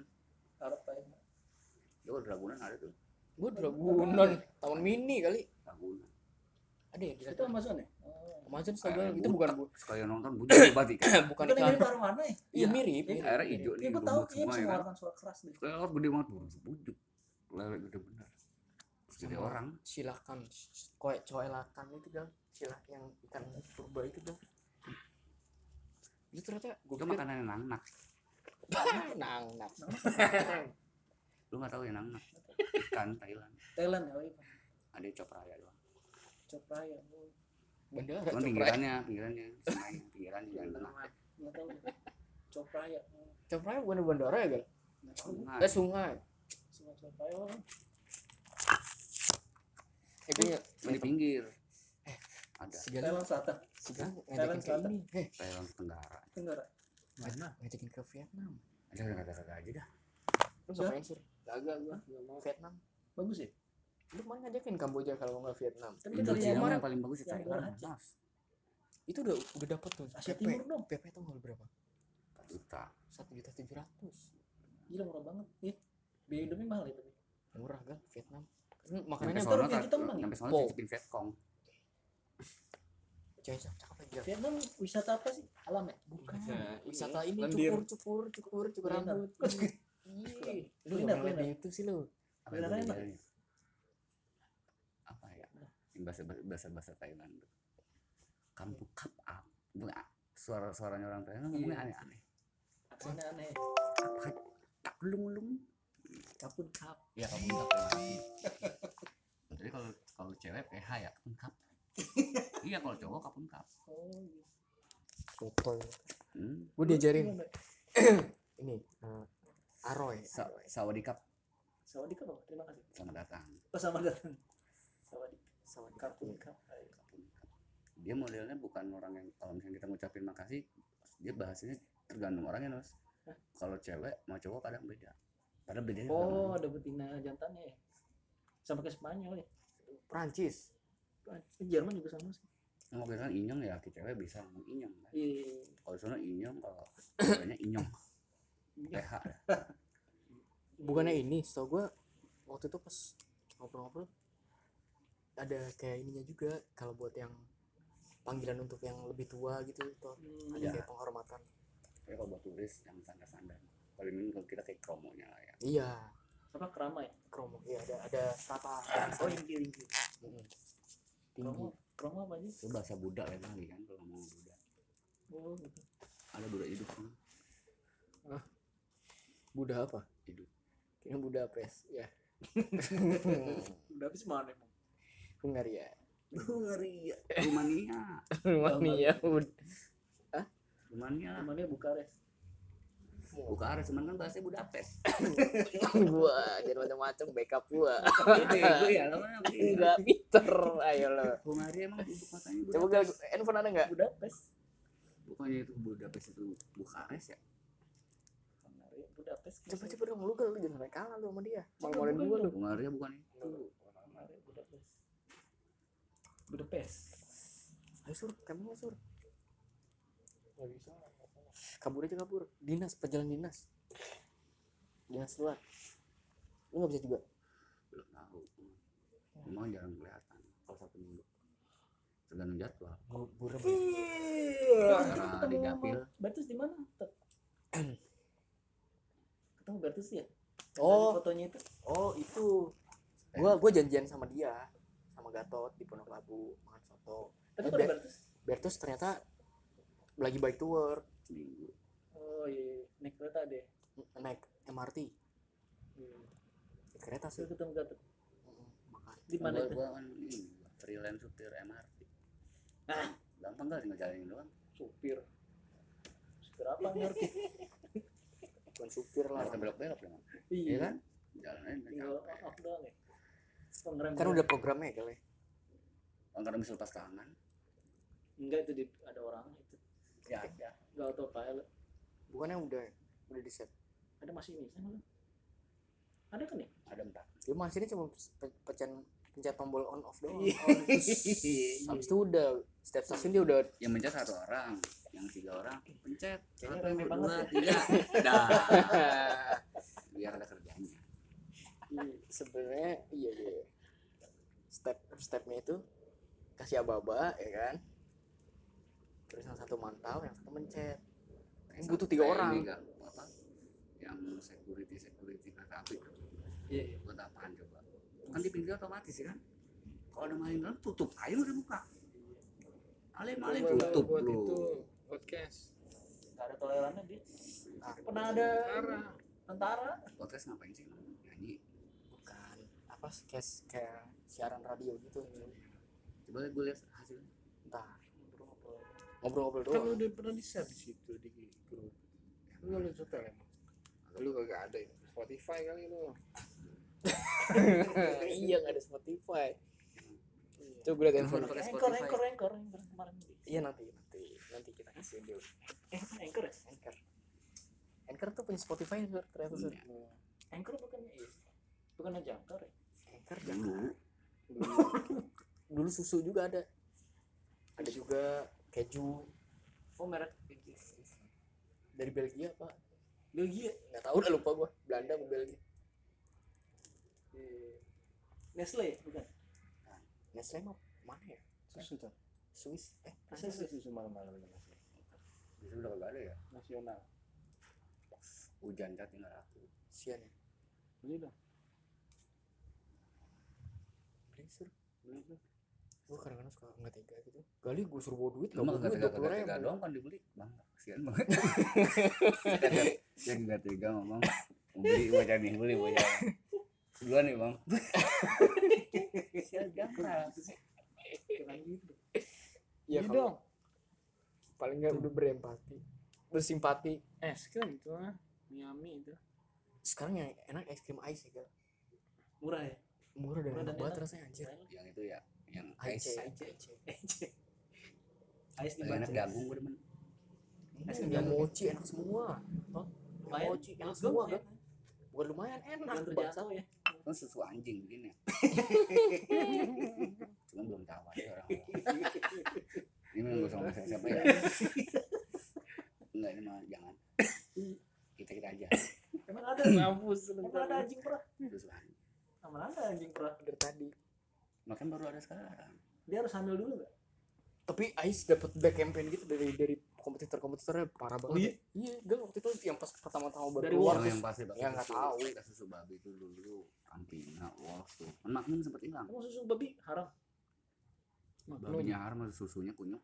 Arifam. itu di Ragunan ada tuh Gue Dragunan. Taman mini kali. Ragunan Ada ya Itu Ragunan? Amazon ya? Oh. Amazon setahu itu bukan bu. sekali nonton bujuk banget ikan bukan ikan. mirip arwana ya? Iya mirip. Iya, mirip, airnya mirip. hijau nih Iya, gue tahu kayaknya bisa ya kan mengeluarkan suara keras deh. laut gede banget bujuk bujuk lele gede bener jadi orang silakan koek coelakan itu gal silah yang ikan purba itu gal itu ternyata gue itu makanan yang nangnak nang nang lu nggak tahu ya nangnak ikan Thailand Thailand ya ada cop raya doang Cop raya oh, bandara cuman copra pinggirannya pinggirannya. Sungainya pinggirannya yang tengah nggak tahu. Oh, copra bukan di bandara ya gal sungai. Eh sungai. Eh gue ya Cuma di pinggir. Ada. si gal Thailand selatan. Thailand ke selatan. eh. Thailand Tenggara. Tenggara. Mana? Ngajakin ke Vietnam. Ada ada ada aja dah. Lu Siap. ngapain sur? Kagak gua nggak mau. Vietnam. Bagus ya lu kemarin ngajakin Kamboja kalau nggak Vietnam. Tapi kita Indonesia lihat yang paling bagus di yang Thailand itu udah udah dapet tuh. Asia PP Timur dong. PP nggak berapa? Juta. Satu juta tujuh ratus. Gila murah banget. Ya biaya hidupnya mahal ya tapi. Murah kan Vietnam. Kan nyampe makanannya rupiah tak kita menang nyampe sono Po. cicipin Vietcong. Cewek cakep cakep aja. Vietnam wisata apa sih? Alam ya? Bukan. Nah, wisata ini, cukur cukur cukur cukur rambut. Lu nggak ngeliat kuliner. itu sih lu. Apa Beneran itu enak. bedanya? apa ya yang bahasa bahasa bahasa Thailand. Tuh kampung kap up suara suaranya orang Thailand ngomongnya Iya. aneh-aneh. Aneh-aneh apa tak lung lung kapun kap. Ya kamu kap jadi kalau kalau cewek PH ya kapun kap. Iya kalau cowok kapun kap. Oh iya. Hmm. gue diajarin. Ini eh, aroy. Sa sawadikap Sawadee Cup, terima kasih. Selamat datang. Oh sama datang. Sawadee kapun kapun kap dia modelnya bukan orang yang kalau misalnya kita ngucapin makasih dia bahasanya tergantung orangnya mas. Kalau cewek sama cowok kadang beda. Padahal bedanya oh kadang- ada betina jantannya ya? Sama kayak Spanyol ya? Prancis Eh, Jerman juga sama sih. Kita kan inyong ya laki cewek bisa ngomong inyong kan. iya Kalau sana inyong kalau ceweknya inyong. Iya. PH. bukannya ini setahu gue waktu itu pas ngobrol-ngobrol ada kayak ininya juga kalau buat yang panggilan untuk yang lebih tua gitu itu Hmm, ada Ya. kayak penghormatan. Tapi kalau buat turis yang standar-standar. Kalau ini kalau kita kayak kromonya lah ya. iya. Apa kerama ya? Kromo iya ada ada strata oh ringgi ringgi tinggi kromo kromo apa aja? Itu bahasa Buddha lain lagi kan kalau ngomong Buddha. oh gitu. Ada Buddha hidup kan. Buddha apa? Hidup. kayaknya Budapest ya? Udah habis mana emang Hungaria Hungaria. Rumania. Rumania Bud Rumania lah. namanya Bukares Bukares cuman kan bahasanya Budapest. gua jangan macam-macam backup gua. Gue ya namanya beda. enggak Peter ayo lo. Hungaria emang ibu kotanya coba gal handphone ada nggak? Budapest. Bukannya itu Budapest itu Bukares ya? Budapest coba coba dong lu gal lu jangan sampai kalah lu sama dia. Malu-maluin bukan gua lu. Hungaria bukan itu. Budapest ayo sur. Kamu nggak sur? Nggak bisa kabur aja kabur. Dinas perjalanan dinas. Dinas luar. Lu nggak bisa juga? Belum tahu. Emang jarang kelihatan. Kalau satu minggu. Tergantung jadwal. Burem karena di dapil. Bertus di mana? Ketemu Bertus ya? Oh. Dari fotonya itu? Oh itu. Gua gua janjian sama dia sama Gatot di Pondok Labu makan soto. Tapi kalau Ber- Bertus? Bertus ternyata lagi bike to work. Seminggu. Oh iya naik kereta deh. Naik MRT Iya. Naik kereta sih. Ketemu Gatot? Mm, di mana itu? gua kan freelance supir MRT Ah. gampang kali tinggal jalanin doang. Supir. Supir apa ngerti bukan supir lah. Nggak belok belok dong. Iya. Iya kan? Jalanin nggak tinggal off doang ya pengerem kan udah programnya kali Kan kadang bisa lepas tangan. Enggak itu di, ada orang itu. Ya ada enggak autopilot. Bukannya udah udah di set ada masih ini ada kan ya? Ada empat dia masih ini cuma pe- pencet pencet tombol on off doang. Iya. On. habis itu udah setiap stasiun dia udah yang mencet satu orang yang tiga orang pencet. Kayaknya satu rame banget dua ya. tiga. Dah. Biar ada kerjanya. Iya, sebenarnya iya iya step stepnya itu kasih aba-aba ya kan? Terus yang satu mantau yang satu mencet. Kayak butuh satu- tiga orang. ini nggak, apa yang security security kereta api iya iya. buat apaan coba? Kan di pinggir otomatis ya kan? Kalau ada maling dalam tutup aja udah buka. Maling maling Gua tutup buat lu itu podcast. Nggak ada tolerannya di pernah ada parah tentara. Podcast ngapain sih apa kayak kayak siaran radio gitu. Coba gue lihat hasilnya. Entar ngobrol-ngobrol. Kan doang. udah pernah di share di situ di grup. Lu lu setel emang? Lu kagak ada ya? Spotify kali lu. Iya nggak ada Spotify. Coba gue liat handphone. Pakai anchor Spotify. anchor anchor anchor kemarin iya nanti nanti nanti kita kasih dulu eh bukan anchor ya? Anchor. Anchor tuh punya Spotify Sur, ternyata. Punya. anchor bukannya iya. Bukannya jangkar ya anchor dulu. Jangan dulu susu juga ada. Ada juga keju. Oh merek dari Belgia pak. Belgia? Nggak tahu udah lupa gua. Belanda apa Belgia. Eh, Nestle ya? bukan Nestle mah mana ya? Susu tuh. Swiss. Eh masa sih? susu malam-malam dengan nasi bisa udah kagak ada ya? Nasional. Hujan cat tinggal aku. Sian ya? Beli dong beli sur beli gua kadang-kadang suka nggak tega gitu. Kali gua suruh bawa duit nggak duit tega kagak tega ribu. doang kan dibeli? Bang kasihan banget. Yang kagak tega ngomong beli bocah nih beli bocah duluan nih bang. Jangan gitu. ya dong. paling nggak udah berempati. Bersimpati. Es krim itu ah. Miami itu. Sekarang yang enak es krim ice ya. Murah ya? Murah dan enak banget rasanya anjir. Yang itu ya yang ice. Ice ice ice Ais di paling enak jagung gue demen Es krim yang mochi enak semua. Oh, lumayan. mochi enak semua kan? Bukan lumayan enak terjangkau ya. kan susu anjing begini. Cuma belum tahu aja orang-orang ini memang gue sama siapa ya? Enggak ini mah jangan. Kita kita aja. Emang ada? mampus Emang ada anjing perah? susu anjing Emang ada anjing perah? dari tadi makan baru ada sekarang Dia harus hamil dulu nggak? tapi Ice dapat back campaign gitu dari dari kompetitor kompetitornya parah banget Oh iya? ya. iya gal waktu itu yang pas pertama-tama baru Dari keluar Yang- yang pasti pakai ya nggak tahu. susu babi itu dulu Campina Wolf tuh kan Magnum sempat hilang Emang susu babi haram? babinya haram susunya kunyuk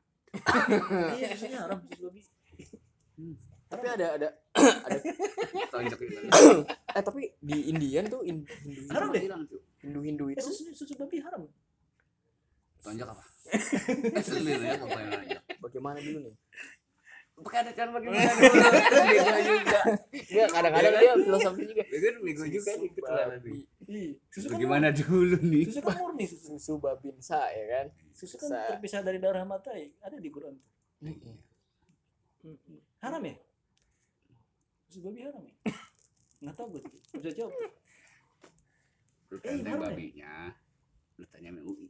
iya, susunya haram susu babi. tapi ada ada eh tapi di Indian tuh in- Hindu Haram deh. cuy Hindu Hindu Eh, itu. susu, susu babi haram. tonjok apa? Selil ya bagaimana dulu nih? Cara bagaimana dulu? Bego juga. Enggak, kadang-kadang dia filosofi juga. Bego bego juga. Susu bagaimana dulu nih? Susu kan murni. Susu. susu babinsa ya kan? Susu kan Sa- terpisah dari darah mata ya. Ada di Quran tuh. Haram ya? Susu babi haram ya? Nggak tahu gue. Nggak bisa jawab. lu Eh, tanya ya? babinya lu tanya sama UI.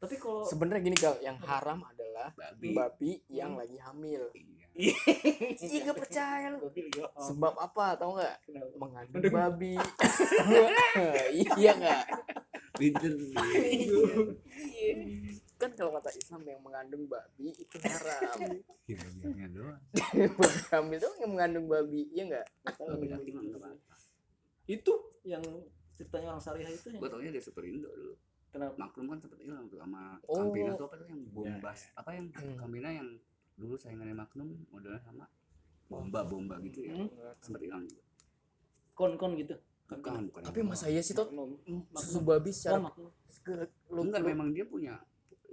Tapi kalau sebenarnya gini gal yang haram adalah babi. babi yang lagi hamil. Iya. Iya gak percaya lu. Sebab apa tau nggak? Mengandung babi. Iya nggak? Pinter. Iya. Kan kalau kata Islam yang mengandung babi itu haram iya babinya doang babi yang mengandung babi iya nggak Nggak tahu. babi laki mah nggak apa-apa Itu yang ceritanya orang syariah itu yang gue taunya dia super indo dulu kenapa? Maklum kan sempet hilang tuh sama Oh. Campina tuh apa tuh yang bombas apa yang Hmm. Yang dulu saingannya Magnum modelnya sama bomba bomba gitu ya Hmm? sempet hilang juga Kon-kon gitu. bukan bukan tapi masa iya sih Magnum. susu babi Oh, secara maklum. lu, enggak lu- memang dia punya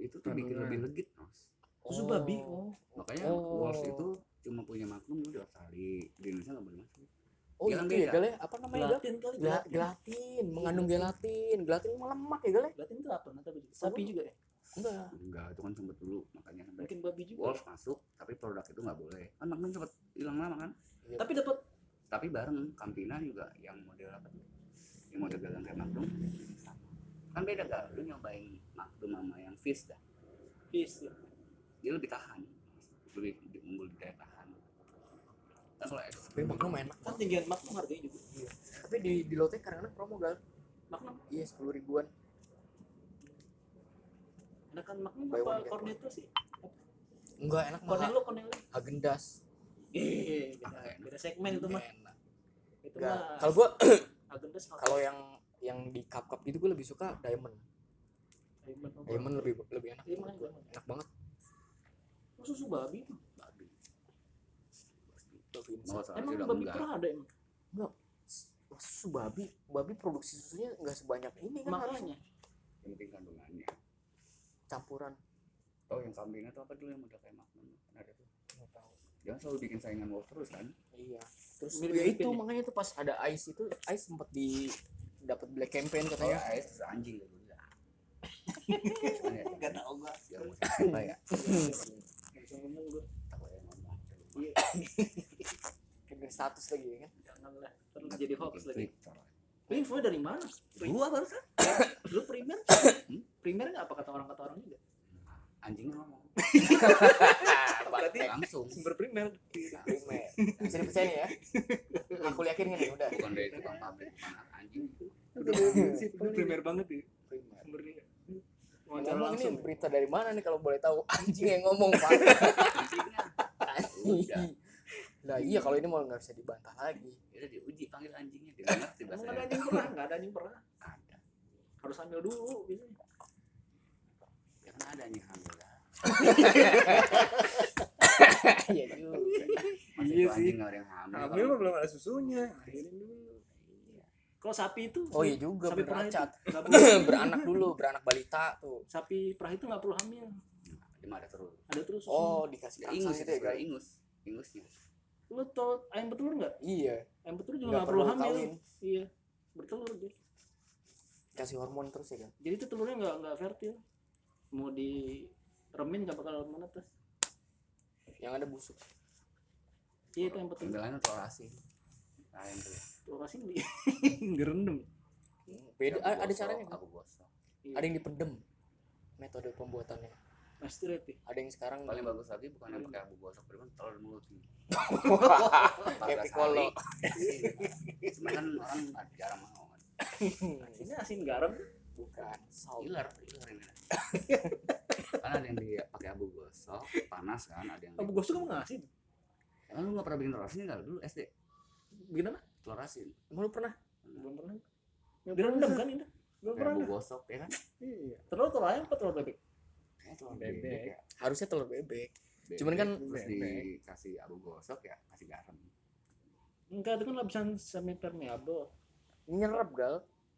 itu tuh bikin lebih legit Mas. Susu babi. Oh. makanya Oh. Wolf itu cuma punya Magnum di Australia di Indonesia nggak boleh masuk oh Dia kan itu ya beda. gal ya apa namanya Gelatin kali. Gela- Gelatin. gelatin mengandung gelatin gelatin lemak ya gal ya Gelatin itu apa? Juga. Sapi juga ya? enggak enggak itu kan sempet dulu makanya sampai Mungkin babi juga. Wolf masuk tapi produk itu nggak boleh kan Magnum sempet hilang lama kan Tapi dapat tapi bareng Campina juga yang model apa tuh yang model gagang kayak sama kan beda gak lu nyobain Magnum sama yang Fizz dah fish. ya. dia lebih tahan lebih di- unggul di daya tahan Nah, kalau es tapi magnum enak Kan tinggian Magnum harganya juga. tapi di di lotte kadang-kadang promo gal Magnum. iya sepuluh ribuan Enakan one apa get Cornetto sih? enggak enak mah Cornello, Cornello. Agendas Eh, beda, Apa ya? beda segmen itu mah. Itu kalau gua Agendas kalau yang yang di cup cup gitu gue lebih suka diamond Diamond lebih lebih enak. Gua. Diamond. enak banget. Oh, susu babi babi. Babi. Mau soalnya emang babi enggak. perah ada emang? Susu babi babi produksi susunya nggak sebanyak ini kan harusnya. Makanya. Yang penting kandungannya. Campuran. Oh yang kambingnya tuh apa dulu yang udah kayak makan? Kan ada tuh? Jangan selalu bikin saingan wolf terus kan? Iya. Terus Mirip ya itu makanya tuh pas ada ice itu ice sempat di dapat black campaign katanya. AS terus anjing. gitu ya ya Nggak tahu gua. ya ya iya Kayak status lagi ya kan janganlah terus jadi hoax lagi lu info dari mana gua barusan lu primer Hmm? primer nggak apa kata orang kata orang juga anjingnya ngomong berarti langsung sumber primer primer bisa dipercaya nih ya aku yakin nih udah bukan dari tukang pabrik anjing udah primer banget ya ngomong wawancara ini langsung. berita dari mana nih kalau boleh tahu? Anjing yang ngomong pak. Anjingnya udah nah iya kalau ini mau nggak bisa dibantah lagi. Udah diuji panggil anjingnya. Dia ngerti bahasa ada anjing pernah nggak ada anjing pernah. Ada. Harus ambil dulu biasanya. Ya kan ada anjing hamil lah iya juga. Iya anjing nggak ada yang hamil? Hamil mah belum ada susunya. Akhirin dulu kalau sapi itu oh iya juga sapi perah itu hamil. beranak dulu beranak balita tuh. Sapi perah itu nggak perlu hamil. Mah ada terus. Ada terus. Oh dikasih ya ingus itu ya ya kan ingus. Ingusnya. Lu tau ayam betelur nggak? Iya. Ayam betelur juga nggak perlu hamil. kawin. Iya bertelur dia. Kasih hormon terus ya kan jadi itu telurnya nggak nggak fertil. Mau di remin nggak bakal menetas yang ada busuk. Iya itu yang betul. Pembelannya telur asin. Ayam tuh asin di direndam. Beda Abu ada caranya kan abu gosok Iya. ada yang dipendem metode pembuatannya. Pasti reti ada yang sekarang paling bagus lagi bukan yang pakai abu gosok tapi telur mulut nih kayak 14 piccolo. hari. cuma kan orang jarang mau kan. Asinnya asin garam. Bukan salt. Iler iler ini. Kan ada yang di pakai abu gosok panas kan ada yang abu gosok kamu nggak asin? Emang lu nggak pernah bikin telur asin nggak? Dulu SD. Bikin apa telur asin emang lu pernah. Belum pernah. direndam kan itu? Belum pernah. gosok ya kan? Iya. Telur telur ayam apa telur bebek? Kayak telur Bebek. bebek ya. Harusnya telur bebek. Bebek, Cuman kan- terus dikasih abu gosok ya kasih garam. Enggak itu kan lapisan semi permeable nyerap gal.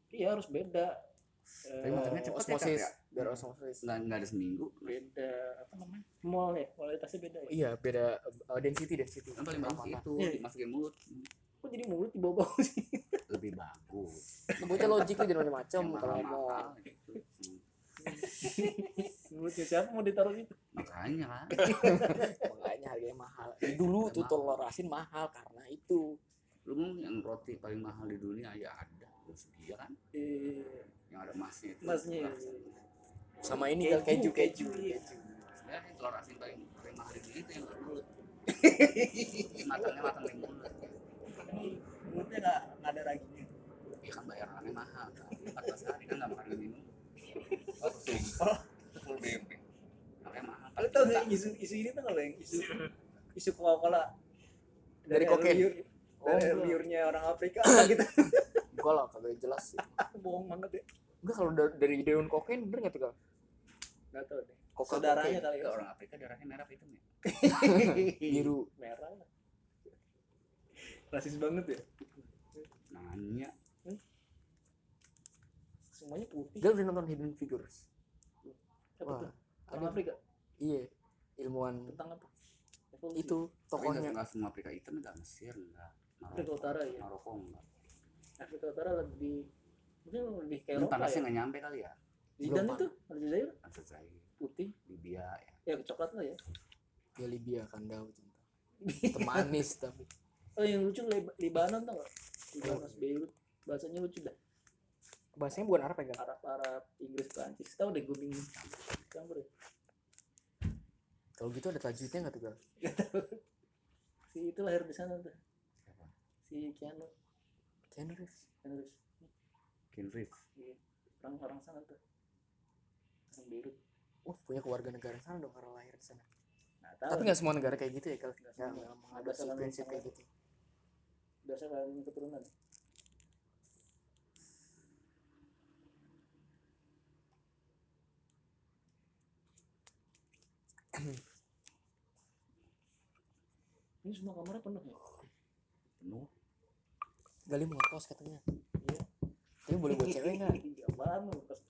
Iya harus beda. Tapi Eh, matangnya cepet ya, ya? biar osmosis. Nggak nggak ada seminggu. Beda apa namanya? Mol ya kualitasnya beda ya? Iya beda uh, density density. Kan paling bagus itu Iya. dimasukin mulut kok jadi mulut di bawah sih? Lebih bagus. Bocah logik tuh jangan macam yang kalau mahal gitu. Mulutnya siapa mau ditaruh gitu makanya. Kan makanya harganya mahal. Dulu tuh telur asin mahal karena itu. Lu mau yang roti paling mahal di dunia ya ada. Terus dia kan? Eh, yang ada emasnya itu. Emasnya. sama ini keju keju iya. keju. sebenarnya yang telur asin paling paling mahal di dunia itu yang mulut matangnya matang di mulut mulutnya nggak nggak ada raginya? Ya kan bayarannya mahal kan. 14 hari kan nggak makan lagi minum. Oh sumpah. Full bebek makanya mahal. Lu tau gak isu isu ini tuh nggak yang isu isu coca cola Dari kokain? liur Oh, dari liurnya orang Afrika apa gitu. Enggak lah kagak jelas sih. Bohong banget ya. Enggak kalau da- dari daun kokain bener nggak tuh gal nggak tahu deh. Coca saudaranya kali ya. Orang Afrika darahnya merah hitam ya? Biru. Merah lah rasis banget ya? Nanya. Semuanya putih. Gal udah nonton Hidden Figures. Apa Wah, tuh? ada. Afrika? Iya ilmuwan. Tentang apa? Evolusi. itu tapi nggak tokohnya nggak semua Afrika hitam nggak Mesir nggak. Afrika Utara ya Maroko nggak. Afrika Utara lebih mungkin lebih kayak Eropa panasnya ya? nggak nyampe kali ya? Zidane Belum itu? Aljazair Aljazair putih. Libya ya. Ya coklat lah ya. Ya Libya kan dah cinta temanis tapi oh yang lucu Lib- Libanon tau gak? Libanon Beirut. Bahasanya lucu dah. Bahasanya bukan Arab ya gal Arab Arab Inggris Prancis tahu deh gue bingung. Campur ya. Kalau gitu ada tajwidnya nggak tuh gal si itu lahir di sana tuh. Siapa? si Keanu. Keanu Reeves. Keanu Reeves. Ken Reeves? Iya, orang orang sana tuh. Orang Beirut. Wah, punya keluarga negara sana dong karena lahir di sana. tahu Tapi nggak semua negara kayak gitu ya kalau Nggak Berdasarkan prinsip kayak gitu biasanya kalian keturunan. Ini semua kamarnya penuh ya? Penuh. Gali mau kos katanya. Iya. Tapi boleh buat cewek nggak? Iya, apaan lu kos?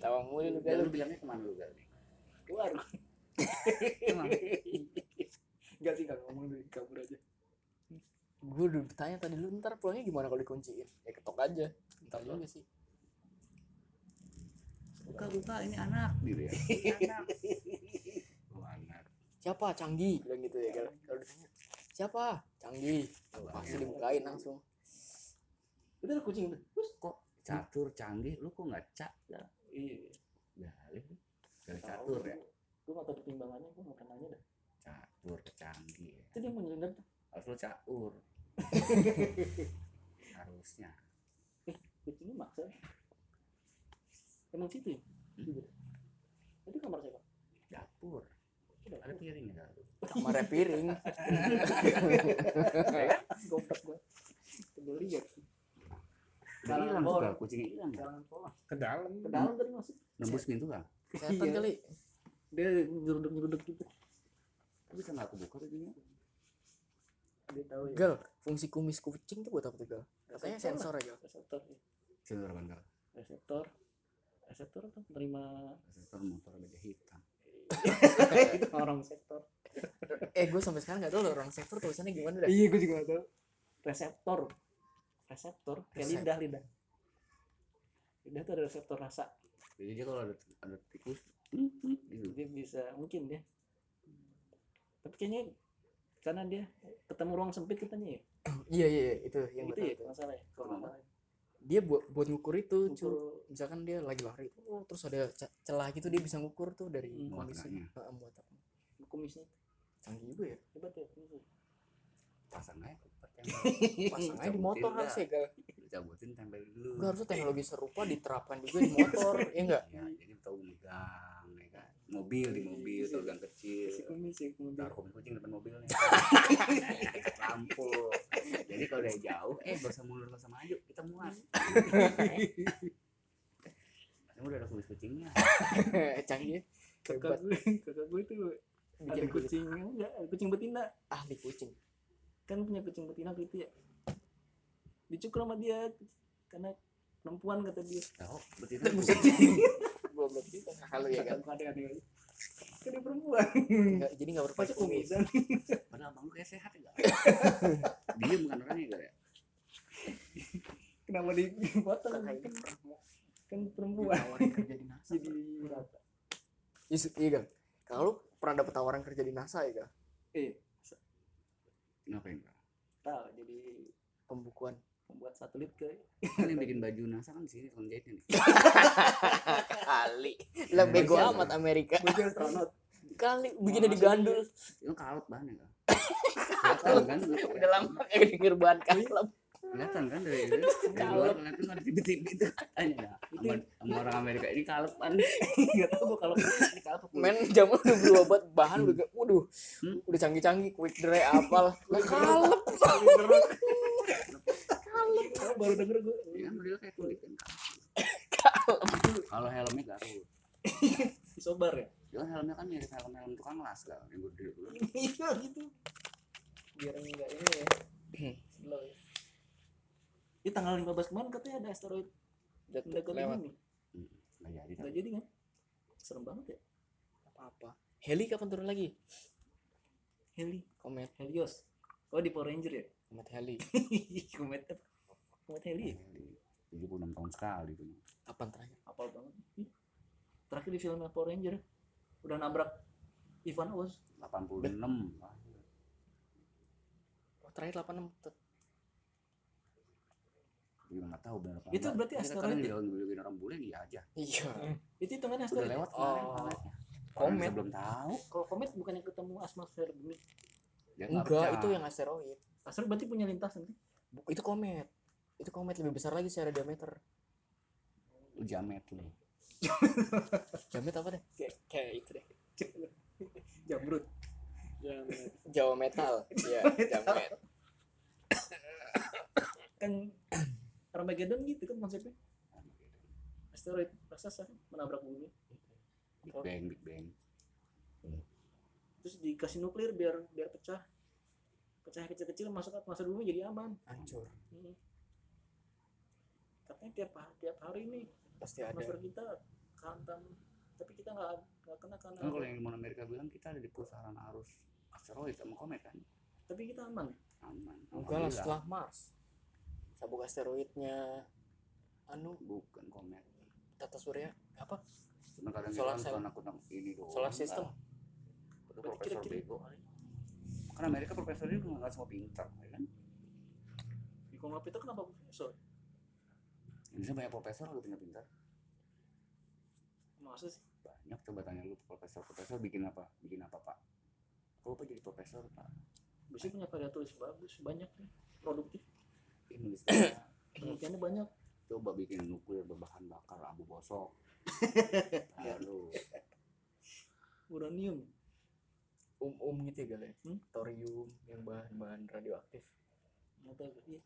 Tawa mulu lu gali bilangnya ke mana lu gali keluar. enggak sih nggak ngomong dari kabur aja Gue udah bertanya tadi lu ntar pulangnya gimana kalau dikunciin? Ya ketok aja. Ntar juga sih. buka buka ini anak gitu ya Anak. oh anak Siapa? Canggih bilang gitu ya Gal. Kalau ditanya siapa? Canggih. Pasti dibukain langsung. udah kucing udah Bus. kok catur canggih lu kok nggak cak ya iya gali gali catur ya gue tahu pertimbangannya gue pernah nanya dah catur canggih ya. itu dia nyelenggar tuh? Harus lu catur harusnya. Eh kucingnya maksa. Emang situ ya? Gitu. itu. Kamar siapa? Dapur. Udah, ada piring ya Kamarnya piring. goblok gue ya udah Jalan hilang kucingnya hilang ya ke dalam. Ke dalam tadi masuk nembus pintu kan Setan kali. dia nyeruduk nyeruduk gitu tapi bisa nggak kebuka pintunya dia tahu ya. Gal, fungsi kumis kucing tuh buat apa tuh Gal? Katanya Reseptor sensor aja. reseptor ya. sensor apa enggak reseptor. Reseptor tuh menerima sensor motor baja hitam. Itu orang sektor Eh gue sampai sekarang gak tau loh orang sektor tulisannya gimana dah. iya gue juga gak tahu. Reseptor. Reseptor kayak Resep- lidah lidah. Lidah tuh ada reseptor rasa. Jadi dia kalau ada ada tikus gitu dia bisa mungkin dia tapi kayaknya karena dia ketemu ruang sempit katanya ya Iya iya iya, itu yang gue ya masalah ya nggak Dia buat buat ngukur itu, cu. Ukur- Misalkan dia lagi lari, oh, terus ada ce- celah gitu dia bisa ngukur tuh dari Hmm. Muatannya. Heeh, muatannya. kumisnya Canggih juga ya. hebat ya kumisnya. pasang aja Pasang aja di motor Cabutin harusnya Gal. Cabutin tempel dulu Gue harusnya teknologi serupa diterapkan juga di motor, ya enggak? ya jadi tahu megang ya mobil di mobil tahu gang kecil. Si kumis kumis taruh kopi kucing depan mobilnya. Lampu jadi kalau dari jauh eh gak usah mundur gak usah maju kita muat. Ini udah ada kumis kucingnya. Canggih. kakak gue kakak gue tuh ada kulit. kucing enggak ada kucing betina. Ahli kucing. kan punya kucing betina gitu ya. Dicukur sama dia karena perempuan kata dia. Tahu betina. Goblok juga. Kalau ya kan. ada ada ada kan dia perempuan Nggak- jadi enggak masa berpacu kumis. padahal abang lu kayak sehat ya diem bukan orangnya gak ya kenapa dipotong kan, kan perempuan kerja di NASA. jadi rata Iya, iya Gal. Kalau lu pernah dapet tawaran kerja di NASA ya Gal? eh ngapain tahu jadi Pembukuan. Membuat satelit ke kan yang bikin baju NASA kan sini tukang jahitnya nih. Kali. Lah bego amat Amerika. baju astronot Kali bikinnya digandul. itu kalut bahannya kan kelihatan kan? Udah lama kayak denger bahan kalem. kelihatan kan dari dari luar kelihatan kan tiba-tiba itu katanya dah sama, sama orang Amerika ini kalut kan. Nggak tahu gua kalau ini kalau Men zaman udah banget bahan udah kayak, waduh Hmm. udah canggih-canggih quick dry apal. Lah kalep. Tahu baru denger gue ya modelnya kayak kulit kan kalau helmnya garut. Disobar ya? Itu kan helmnya kan mirip helm helm tukang las kan yang gue dulu. Iya gitu. Biar enggak ini ya. Slow ya. Di tanggal 15 kemarin katanya ada asteroid. Mendekati lewat. bumi nggak jadi nggak jadi kan? Serem banget ya. Apa Heli kapan turun lagi? Heli. Komet. Helios. Oh di Power Ranger ya? Komet heli. Komet apa? Heli ya? Tujuh puluh enam tahun sekali tuh kapan terakhir? Apal banget. Ih, terakhir di film Power Ranger. Udah nabrak Ivan Oz. 86 oh, terakhir 86 tuh gue nggak tahu benar apa itu berarti Kita asteroid kadang ya? bilang bilang orang bule iya aja. Iya. Itu hitungannya udah asteroid ya? lewat kemarin. Oh. planetnya Komet. Belum tahu. Kalau komet bukannya ketemu atmosfer bumi. Nggak enggak itu yang asteroid. Asteroid berarti punya lintasan kan? Bu- itu komet itu komet lebih besar lagi secara diameter. Lu jamet lu. Jamet apa deh? Kayak kayak itu deh. Jamrut. Jawa metal. Iya jamet. Kan Armageddon gitu kan konsepnya. Asteroid raksasa kan menabrak bumi. Big Bang Big Bang. Terus dikasih nuklir biar biar pecah. Pecah kecil-kecil masuk masa dulu jadi aman. Hancur. Hmm. Katanya tiap hari tiap hari nih pasti ada. atmosfer kita kehantam. Tapi kita nggak nggak kena karena kan kalau yang ilmuwan Amerika bilang kita ada di pusaran arus asteroid sama komet kan? Tapi kita aman. Aman. Enggak lah setelah Mars. Sabuk asteroidnya anu? Bukan komet. Tata surya apa? Cuma kadang Solar kan nakut ini doang. Solar system. Itu profesor kira-kira- bego kali. Karena Amerika profesornya nggak semua pintar ya kan? Di Kongo itu kenapa profesor Indonesia banyak profesor lebih pintar pintar masa sih? Banyak coba tanya lu profesor profesor bikin apa? Bikin apa pak? Kalau pak jadi profesor pak? Biasanya punya karya tulis bagus banyak nih produktif. Ih, nulisnya penelitiannya banyak. Coba bikin nuklir berbahan bakar abu bosok. Lalu uranium. Um um gitu ya kali ya? Hmm? thorium yang bahan bahan radioaktif. Nggak tahu iya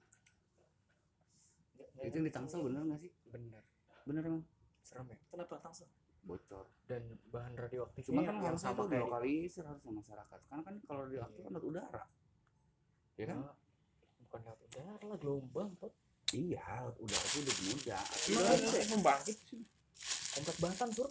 itu yang di Tangsel bener nggak sih? Bener. Bener emang? Serem ya? Kenapa tangsel? Bocor. Dan bahan radioaktif cuma kan yang harusnya sama itu kayak dilokalisir harusnya masyarakat. Karena kan kalau radioaktif kan lewat udara. Ya kan? Ah, bukan lewat udara lah gelombang tuh iya udara itu udah mudah Emang Udara ada itu membangkit sih. Komplek Batan sur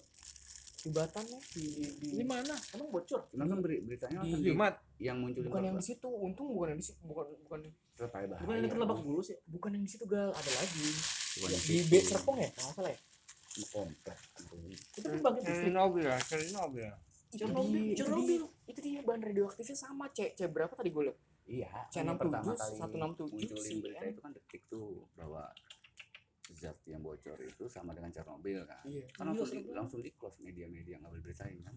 di Batan nih di, di, di mana? Emang bocor? Cuma kan beri- beritanya di- kan di- di- yang munculin bukan yang di situ untung bukan yang di situ bukan bukan tetap aja bukan bahaya yang terlebak bulus ya bukan yang di situ gal. Ada lagi. Bukan di situ. B Serpong ya? Nggak salah ya? Cuma komplek. Itu pembangkit listrik Chernobyl ya Chernobyl itu Chernobyl, Chernobyl. dia, itu dia bahan radioaktifnya sama C C berapa tadi gue liat? Iya C67, yang pertama kali 167 munculin sih, berita kan. itu kan detik tuh bahwa zat yang bocor itu sama dengan Chernobyl kan? Iya. Kan Iya, langsung di, serem langsung di close media-media nggak boleh beritain kan?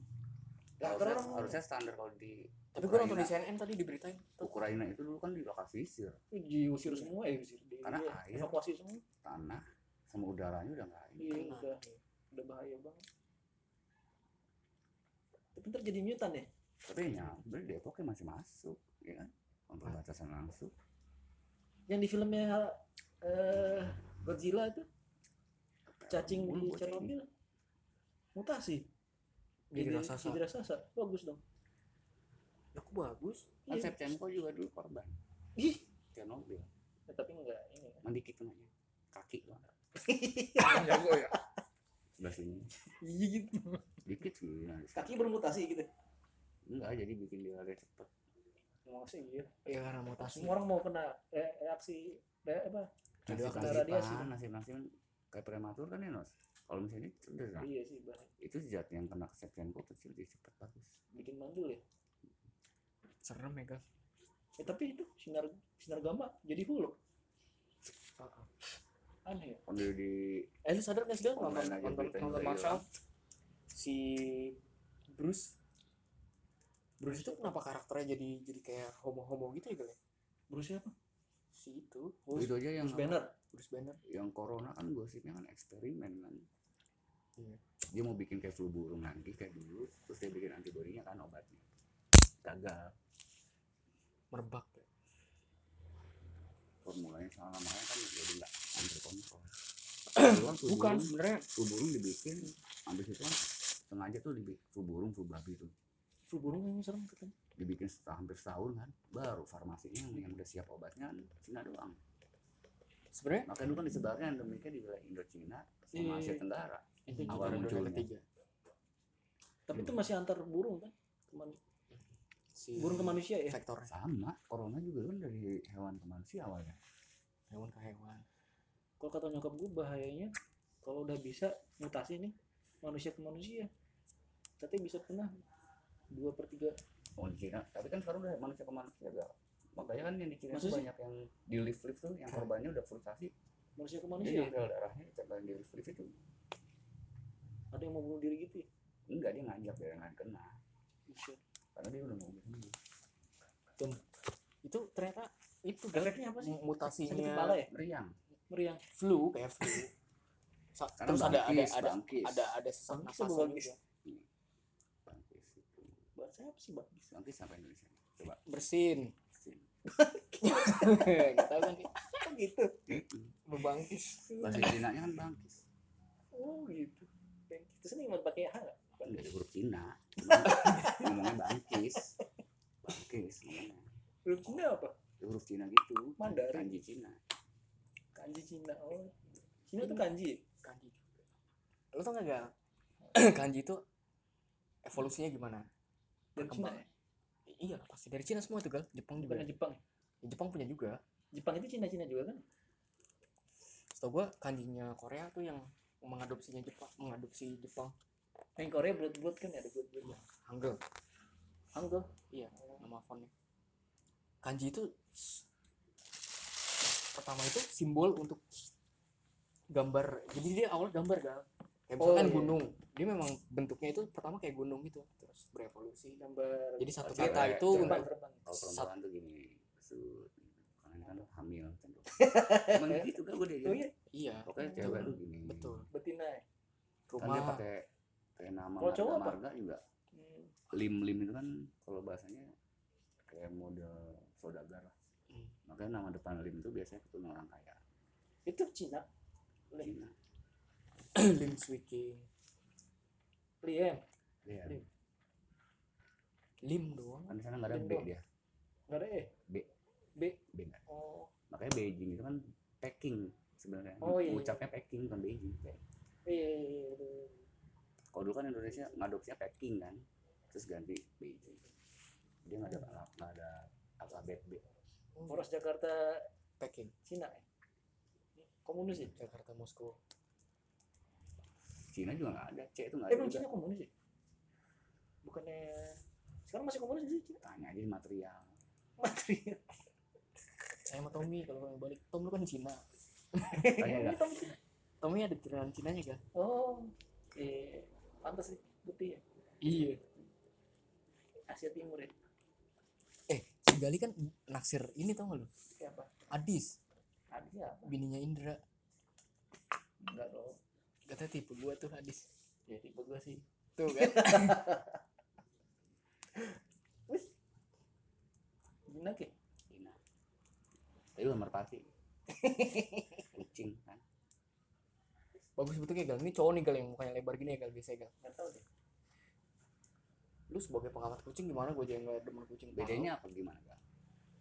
Harusnya, orang- harusnya standar kalau di tapi gue nonton di CNN tadi diberitain. Ukraina itu dulu kan dilokalisir diusir semua ya diusir di, Karena air. evakuasi semua. tanah sama udaranya udah nggak ini iya udah. Udah bahaya banget. Tapi ntar jadi mutan ya? Tapi ya sebenarnya Depoknya masih masuk ya kan? Untuk batasan langsung. Yang di filmnya eh Godzilla itu. Cacing di. Chernobyl. Mutasi. Jadi raksasa. jadi raksasa bagus dong. Ya aku bagus. Kan Iya. Shevchenko juga dulu korban. Ih. Chernobyl. Ya, tapi enggak ini kan. mendikit kenanya kaki doang jago ya. Sebelah sini. Iya gitu. Dikit sih nah, kaki bermutasi gitu. Enggak jadi bikin dia lari cepet. Masih iya. Ya karena mutasi. Semua orang mau kena re- reaksi re- apa nasib radiasi. nasiban nasib nasib kayak prematur kan ya nos? Kalau misalnya cedera. Iya sih bahaya itu zat yang kena ke Shevchenko kecil jadi cepet bagus. Bikin mandul ya? Serem ya gal Eh, tapi itu sinar sinar gamma jadi hulu aneh ya? Kalau dia di eh lu sadar gak sih nonton nonton nonton udah Marshall si Bruce. Bruce itu kenapa karakternya jadi jadi kayak homo homo gitu ya ya? Bruce siapa si itu itu aja yang Bruce Banner Bruce Banner. Yang corona kan gosipnya kan eksperimen kan. Iya. dia mau bikin kayak flu burung lagi kayak dulu terus dia bikin antibodinya kan obatnya. Gagal merebak ya. formulanya salah makanya kan jadi nggak under kontrol flu bukan sebenarnya. flu burung dibikin habis itu kan sengaja tuh dibikin flu burung flu babi tuh flu burung yang serem katanya dibikin setahun hampir setahun kan? Baru farmasinya yang, yang udah siap obatnya kan Cina doang. Sebenarnya makanya dulu kan disebarnya endemiknya di wilayah Indochina sama Iya. Asia Tenggara. Itu Awal munculnya. ketiga tapi itu masih antar burung kan? Teman, si burung ke manusia ya? vektornya. Sama corona juga kan dari hewan ke manusia awalnya. Hewan ke hewan. Kalau kata nyokap gue bahayanya kalau udah bisa mutasi nih manusia ke manusia. Katanya bisa pernah dua per tiga Oh di Cina, tapi kan sekarang udah manusia ke manusia gak? Makanya kan yang di Cina banyak yang di lift lift tuh yang korbannya udah frustasi. manusia ke Dia manusia nempel darahnya di tempat di lift lift itu. ada yang mau bunuh diri gitu ya Enggak dia ngajak biar nggak kena. Buset. Karena dia udah mau sembuh. itu ternyata itu efeknya apa sih sakit mutasinya kepala ya Meriang. meriang flu kayak flu Sa- Karena terus ada ada ada bangkis. ada ada sesak nafasnya apa bangkis? juga Bangkis itu. Bahasa apa sih bangkis Bangkis apa Indonesia? Coba. bersin. Sin. nggak tahu kan oh gitu. Itu. berbangkis Bahasa Cina nya kan bangkis. oh gitu. Bangkis. Terus ini mau pakai h nggak? Ada huruf Cina. Ngomongnya bangkis. Bangkis ngomongnya. Huruf Cina apa? Ya, huruf Cina gitu. Mandarin. kanji Cina. Kanji Cina oh. Cina tuh kanji ya? kanji lo tau gak gal? Kanji itu evolusinya gimana dari Cina. Perkembangan. ya? iya pasti dari Cina semua itu gal. Jepang juga. Bukan Jepang? Ya, Jepang punya juga. Jepang itu Cina Cina juga kan? Setahu gua kanjinya Korea tuh yang mengadopsinya Jepang mengadopsi Jepang. Yang Korea blood blood kan ada blood blood Hangul. Hangul? Iya nama fontnya. Kanji itu pertama itu simbol untuk gambar. Jadi dia awal gambar gal kayak Oh, misalkan iya. gunung dia memang bentuknya itu pertama kayak gunung gitu terus berevolusi. Gambar jadi satu cewek- peta itu untuk kalau perempuan tuh gini kesut karena kan hamil kan tuh emang gitu kan gue deh oh iya? Iya. Pokoknya cewek tuh gini. Betul. Betina ya kan dia rumah pakai kayak nama Kalau cowok marga apa? marga juga. Hmm. lim lim itu kan kalau bahasanya kayak model saudagar lah. Hmm. makanya nama depan lim itu biasanya keturunan orang kaya. Itu Cina? Cina lim swicking Liem iya. Lim. lim doang. Kan di sana nggak ada Lim B doang. dia? Nggak ada E B. B. B nggak? Oh. Makanya Beijing itu kan Peking sebenarnya. Oh, iya, iya. ucapnya Peking bukan Beijing iya iya iya, betul. kalau dulu kan Indonesia ngadopsinya Peking kan terus ganti Beijing. Dia nggak ada alaf- nggak ada alfabet B. Poros Jakarta Peking Cina ya komunis ya? Jakarta Moskow Cina juga nggak ada C itu nggak eh ada juga. Cina komunis ya? Bukannya sekarang masih komunis sih Cina? Tanya aja di material. Material. Saya sama Tommy kalau yang balik. Tom lu kan Cina. Tanya nggak? Tommy ada keturunan Cina juga. Oh iya pantas sih putih ya. Iya. Asia Timur ya? Eh si Gali kan naksir ini tau gak lu? Kayak apa Adis Asia apa bininya Indra. Enggak dong katanya tipe gua tuh Adis ya tipe gua sih. Tuh kan? Cina ke Cina tapi bukan merpati. Kucing kan? Bagus bentuknya gal. Ini cowok nih gal yang mukanya lebar gini ya gal biasa gal. Nggak tahu deh. Lu sebagai pengamat kucing gimana gua aja nggak demen kucing? Bedanya apa gimana kan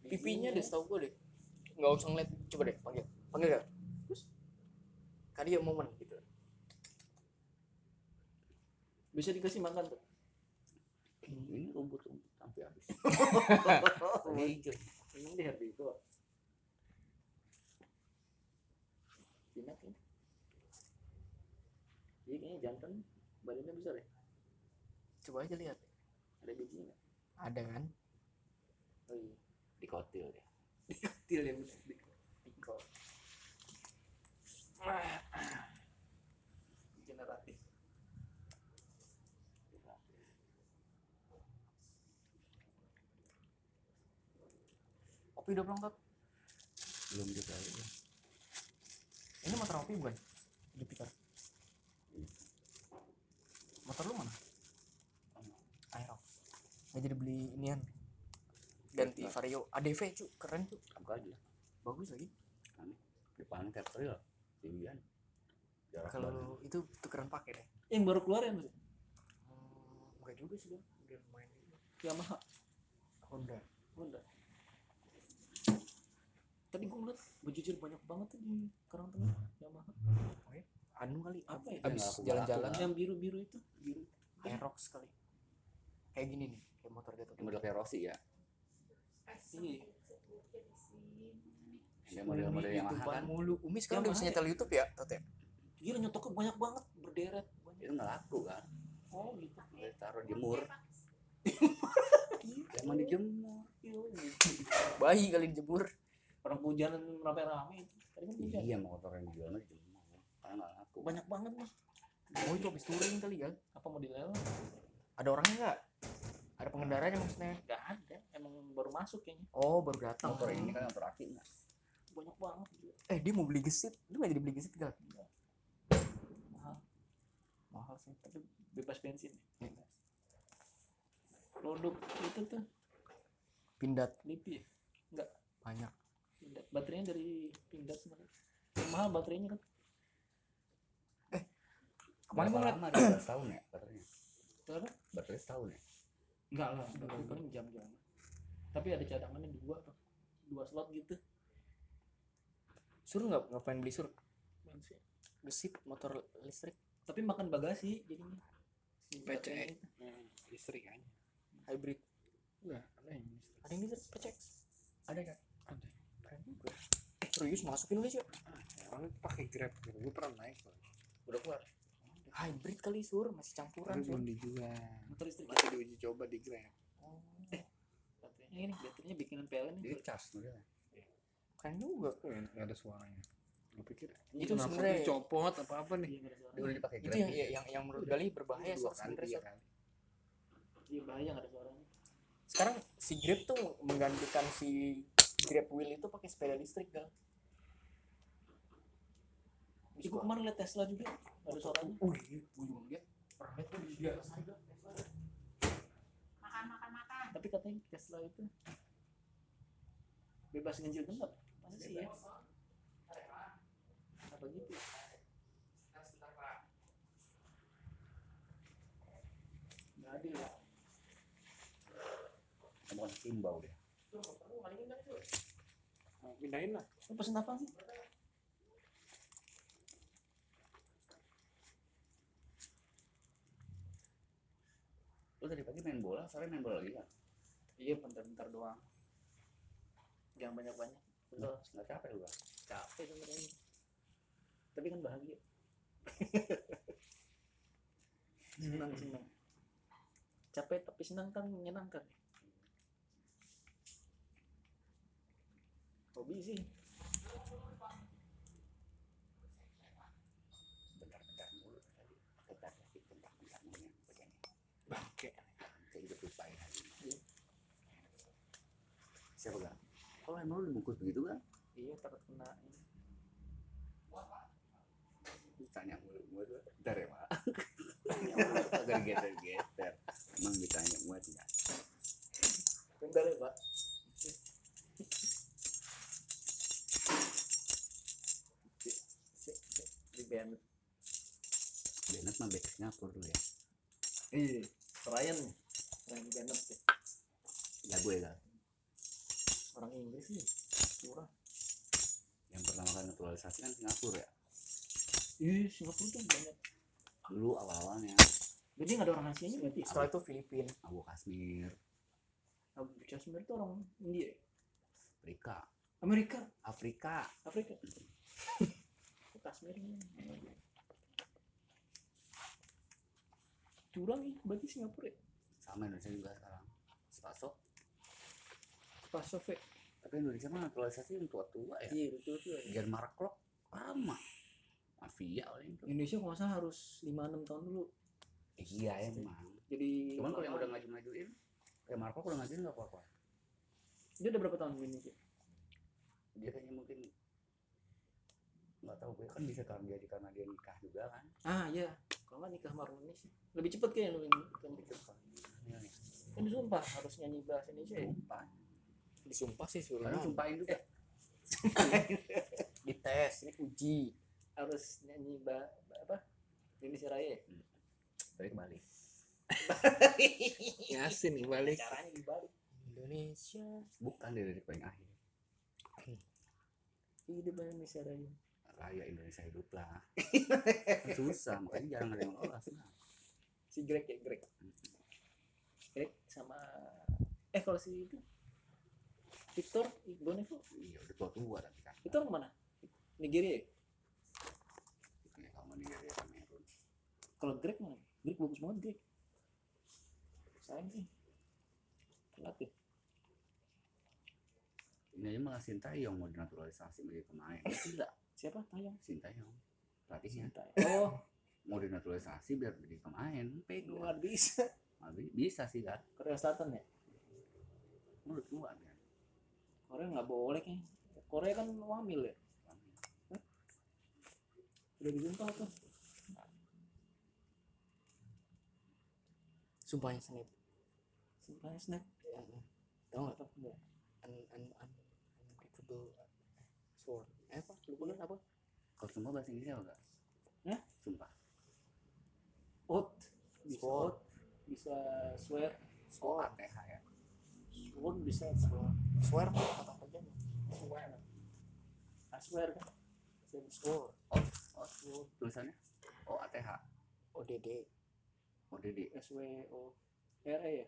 pipinya deh setahu gua deh. Nggak usah ngeliat coba deh panggil. Panggil gal. Terus? Kali ya momen gitu bisa dikasih makan tuh ini rumput rumput sampai habis. Oh, ini hijau. Emang di herbivore Cina kan iya kayaknya jantan badannya besar ya. Coba aja lihat. Ada bijinya nggak? Ada kan? Oh iya. Dikotil ya kecil yang di tikol generatif Pulang Tot? belum juga ya. ini motor Opi bukan? Jupiter motor lu mana? Aerox. Nggak jadi beli inian. Ganti Enggak. Vario ADV cu. Keren cu. Buka aja? Bagus lagi. Depannya tetril tinggian jarak kalau itu tukeran pakai deh. Yang baru keluar ya mas hmm, enggak juga sih Bang. udah lumayan juga Yamaha. Honda. Honda tadi gue ngeliat bejujur banyak banget tuh di Karang Tengah Yamaha anu kali Apa ya? abis jalan-jalan. yang biru biru. Itu biru Aerox kali. Kayak gini nih kayak motor Yang model kayak Rossi ya? Iya. Yang model-model yang mahal kan? mulu. Umi sekarang udah bisa nyetel YouTube ya Tot ya gila nyetoknya banyak banget berderet. Banyak. Itu nggak laku kan? Oh gitu. Boleh taruh jemur. Emang dijemur Iya, gitu. bayi kali dijemur orang hujanan rame-rame itu. Tadi kan hujan. Iya motor yang dijual mah dijemur karena nggak laku. Banyak banget mas. Oh itu habis touring kali kan apa mau dilelang ada orangnya nggak? Ada pengendaranya maksudnya? Nggak ada. Emang baru masuk kayaknya. Oh baru datang. Motor ini kan motor aki nggak banyak banget gila. eh dia mau beli gesit. Lu nggak jadi beli gesit gal? Mahal. Mahal sih. Tapi bebas bensin. Iya. produk itu tuh. Pindad. Lipi ya? Enggak banyak pindad baterainya dari pindad sebenarnya yang mahal baterainya kan kemarin Berapa gue ngeliat lama 12 tahun ya katanya Kenapa? baterai setahun ya Enggak lah, enggak paling jam-jam. Tapi ada cadangannya dua tuh. Dua slot gitu. Suruh nggak pengen beli sur? Apaan sih? Gesit motor listrik Tapi makan bagasi jadinya. Baterainya itu. Nah, listrik kan hybrid. udah ada yang listrik Ada yang listrik PCX? Ada kan? ada juga. Eh, serius masuk Indonesia? ah, orang itu pakai grab gitu gue pernah naik kok Udah keluar. Hybrid kali sur, masih campuran sur. belum dijual Motor listrik. masih diuji coba di grab Oh, Baterainya ini, baterainya bikinan PLN jadi ini. cas modelnya keren juga. tuh yang nggak ada suaranya gue pikir Itu kenapa sebenarnya- dicopot apa apa nih Iya, dia udah dipakai Itu grab yang ya? yang yang menurut Gali berbahaya kali sebenarnya tiga sur. kali Iya, bahaya nggak ada suaranya. Sekarang si Grab tuh menggantikan si Grab Wheel itu pakai sepeda listrik kan? Gua kemarin liat Tesla juga, ada suaranya. Oh iya, gue juga lihat. Lihat tuh di atas makan makan makan Tapi katanya Tesla itu bebas ganjil genap. Masa sih ya? Apa gitu? Nggak adil ya. kamu kan timbau dia nah, pindahin lah Lu pesen apa sih? lu tadi pagi main bola sore main bola lagi kan Iya, bentar-bentar doang. Jangan banyak-banyak. Betul. nggak capek lu Capek sebenarnya. Tapi kan bahagia. senang senang. Capek tapi senang kan menyenangkan. Hobi sih. bentar-bentar mulu tadi bentar lagi bentar-bentar mulu yang begini. Bangke. Kayak hidup lupain aja siapa gak kalau emang lu dibungkus begitu kan Iya, takut kena ini. ditanya mulu mulu. Bentar ya mak tanya mulu agar geser geser emang ditanya mulu tidak? Bentar ya, Pak. Band. Bennett mah back Singapura dulu ya Iya. Ryan. Ryan Bennett deh. jago ya kan Orang Inggris nih. Kurang. yang pertama kali naturalisasi kan Singapura ya Ih, Singapura tuh banyak. dulu awal-awalnya Jadi nggak ada orang Asia nya berarti. Setelah itu Filipina. Abu Kasmir Abu Kashmir itu orang India. ya? Afrika Amerika, Afrika Afrika. Kashmir ini. Curang ya, berarti Singapura ya. sama Indonesia juga sekarang sepasok Pas Sofe. tapi Indonesia mah naturalisasi yang tua-tua ya Iya, betul betul. Gian Marklok lama mafia paling itu Indonesia kalau nggak harus 5-6 tahun dulu. iya emang Jadi cuman kalau yang udah ngaju-ngajuin kayak Marklok udah ngajuin nggak apa-apa dia udah berapa tahun di Indonesia? dia kayaknya mungkin nggak tahu gue kan bisa karena jadi karena dia nikah juga kan Ah iya, kalau nggak nikah Indonesia. Lebih cepet kayaknya lu ini. Kan Iya nih, kan disumpah harus nyanyi bahasa Indonesia ya. sumpah Disumpah sih suruh. karena sumpahin juga Dites, ini uji. Harus nyanyi ba, ba- apa? Indonesia Raya. ya? tapi kembali Yasin nih balik Caranya dibalik. Indonesia. bukan dari paling akhir Hidup Indonesia Raya. Raya Indonesia hidup lah susah makanya jarang ada yang lolos nah. Si Greg ya Greg. Greg sama eh kalau si itu Victor Iqbal iya udah tua tua tapi kan Victor ke mana? Nigeria ya? kayak nih dari Kamerun Kalau Greg mana? Greg bagus banget Greg. Sayang sih. Telat ya. ini aja malah Sintayong mau dinaturalisasi menjadi pemain tidak Siapa? Tayang. Sintayong pelatihnya Oh, mau dinaturalisasi biar jadi pemain pego nggak bisa. Tapi bisa sih kan Korea Selatan ya? menurut gua kan Korea nggak boleh kayaknya. Korea kan wamil ya? Udah disumpah tuh. Sumpahnya snap. Sumpahnya snap. Tahu nggak? Apa? Enggak. Un, un, un, unbreakable sword. Eh apa? Lupa kan apa? kalau semua bahasa Inggrisnya enggak Hah? sumpah. Out. Bisa out. bisa swear. Oh ATH ya. Sworn bisa swear. Swear kata kerjanya swear. I swear kan? Swore oh tuh tulisannya? Oh ATH ODD oh Dede S W O. R E ya?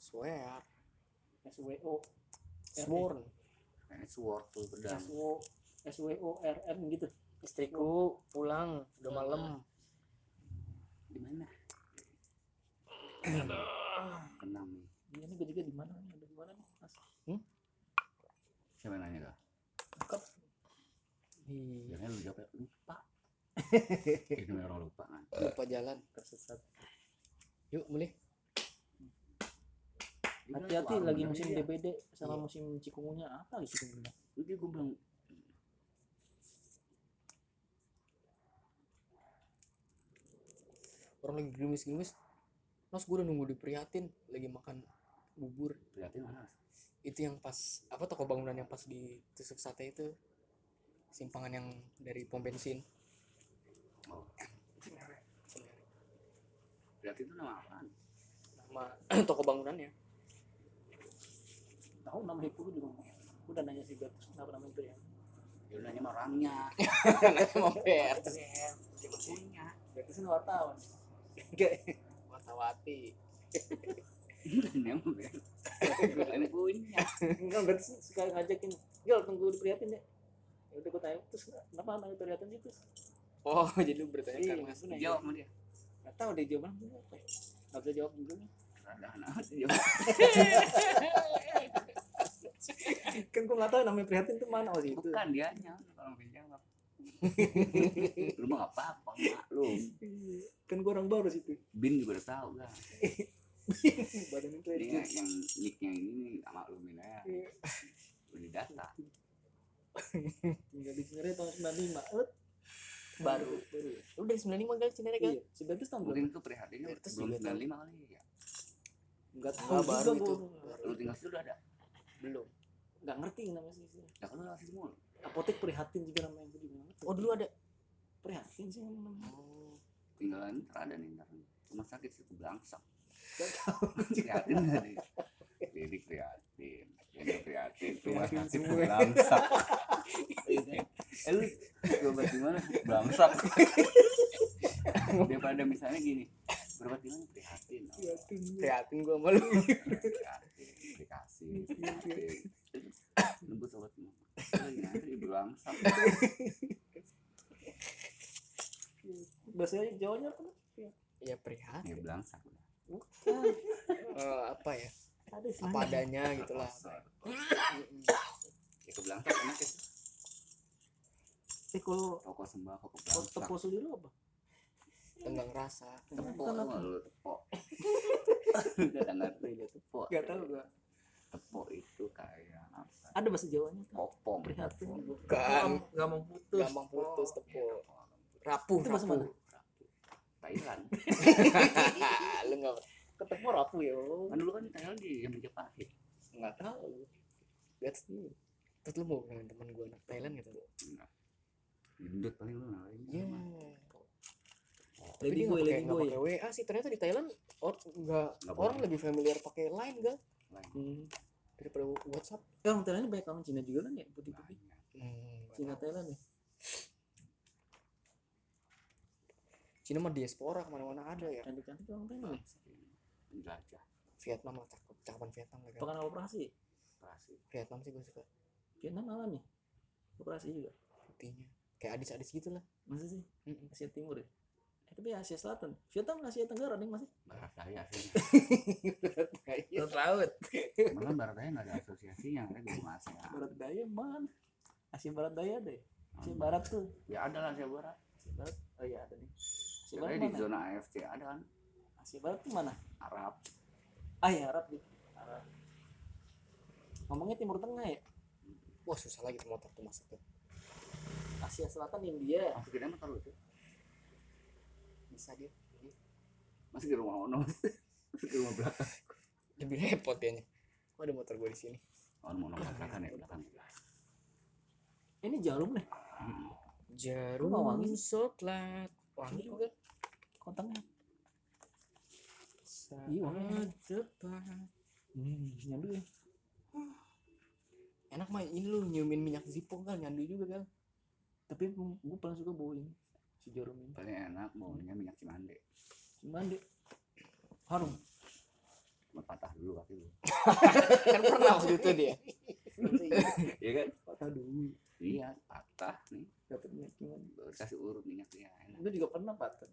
Swear. S W O. Sworn Nah, ini sword tuh pedang S O S W O R N gitu. Istriku pulang udah malam. Di mana? Kenang nih. Iya nih gue juga di mana nih? Ada di mana nih? Mas. siapa yang nanya Cakep. Ih, jangan lu jawab ya, lupa. Ini orang lupa kan lupa jalan. Tersesat. yuk mulai Hati-hati lagi "Warung musim bener, DBD sama Iya. musim cikungunya apa lagi cikungunya? iya." Jadi gue bilang orang lagi gerimis-gerimis mas gue udah nunggu di Prihatin lagi makan bubur. Prihatin mana itu yang pas apa toko bangunan yang pas di tusuk sate itu? Simpangan yang dari pom bensin. Oh. Prihatin itu nama apaan? Nama toko bangunannya Tahu nama gue juga. Udah nanya sih Bertus kenapa namanya itu ya. ya udah nanya sama orangnya namanya mau pers punya Bertus ini wartawan. Enggak. watawati nanya sama dia ini punya Enggak Bertus suka ngajakin. Gil tunggu di Prihatin ya. Ya udah gue tanya terus kenapa namanya Prihatin sih terus? oh jadi lu bertanya Iya, gue nanya. jawab sama dia Gak tahu deh jawaban gue apa ya. Gak bisa jawab juga nih. amat dia jawab Kan gue gak tahu namanya Prihatin tuh mana waktu itu. bukan dianya kalau mau jawab lu mah gak apa-apa maklum Kan gue orang baru situ. bin juga udah tahu lah Badan itu ini ya. yang nicknya ini nih maklumin aja Iya. udah data Tinggal di Cinere tahun 95. Eh, baru baru ya. lu dari 95 gal Cinere gal Iya, si Bertus tahun berapa? mungkin itu prihatinnya belum tahu. 95 kali ya Enggak tahu baru itu. lu tinggal situ udah ada belum. Enggak ngerti namanya sih. sih. ya kan lu masih semua. Apotek Prihatin juga namanya gue juga nggak ngerti. oh dulu ada. Prihatin sih namanya. oh tinggalan ada nih ntar rumah sakit situ belangsak prihatin nggak nih? Jadi prihatin ini prihatin rumah sakit belangsak Iya kan? eh lu berobat di mana? Belangsak daripada misalnya gini berobat di mana prihatin. Oh, Prihatin. prihatin gua sama lu. Prihatin dikasih prihatin nembus obat di mana Oh, nyari di belangsak Bahasa Jawanya apa? ya ya prihatin belangsak udah. Bukan. Eh, apa ya? Ada apa adanya gitulah ya ke belangsak enak ya Eh kalau toko sembako ke belangsak tepo seliru apa? tenggang rasa. Tepo lu apa? nggak lu tepo gak ngerti dia tepo Gak tahu gua. Tepo itu kayak apa Ada bahasa Jawanya tuh. kopong Prihatin. Bukan. Gampang putus. gampang putus Iya, tepo rapuh Itu bahasa rapuh mana? Thailand lu nggak Ketemu rapuh ya. oh. kan dulu kan Thailand di yang Majapahit nggak tahu that's new terus lu mau dengan teman gua anak Thailand gitu enggak gendut paling lu nalain Iya. Tapi Lady dia boy, nggak pakai lady nggak boy. pakai WA sih. Ternyata di Thailand or, nggak Nggak orang boleh. lebih familiar pakai Line kan Hmm. Daripada WhatsApp. Ya, orang Thailand banyak orang Cina juga kan ya, putih-putih. banyak Hmm, Cina Thailand ya. Cina mah diaspora ke mana-mana ada ya. Cantik-cantik orang Thailand. ya. penjajah Vietnam lah cakep, cakapan Vietnam lah kan. Pakai operasi. operasi Vietnam sih gue suka Vietnam alami. Operasi juga. putihnya. Kayak adis-adis gitu lah. Masa sih? Mm-mm. Asia Timur ya? Tapi Asia Selatan. Vietnam Asia Tenggara nih masih. barat daya sih Barat laut. malah barat daya nggak ada asosiasinya ada di ASEAN Barat daya mana? Asia Barat daya deh. Asia Barat tuh. ya ada lah Asia Barat Asia Barat. Oh iya ada nih. Asia Ya, Barat di mana? zona AFC ada kan Asia Barat tuh mana? Arab Ah ya Arab gitu. Arab. Ngomongnya Timur Tengah ya? Wah susah lagi tuh motor tuh masuk tuh. Asia Selatan India. masih gede motor lu tuh Bisa dia. Masih di rumah Ono masih di rumah belakang lebih repot kayaknya. Kok ada motor gue di sini? oh mau nomor belakang ya belakang Ini jarum nih. Hmm. Jarum wangi coklat. Wangi kok kan? Kontangnya. iya wangi hmm, nyandu ya enak mah ini lu nyiumin minyak zippo kan nyandu juga kan tapi gue paling suka bau ini si jarum ini. Paling enak baunya minyak cimande. Cuman deh harum. Cuma patah dulu kaki lu. Kan pernah waktu itu dia. Iya kan? Patah dulu. Iya patah nih. Dapat minyak cuman baru kasih urut minyaknya enak. Gue juga pernah patah.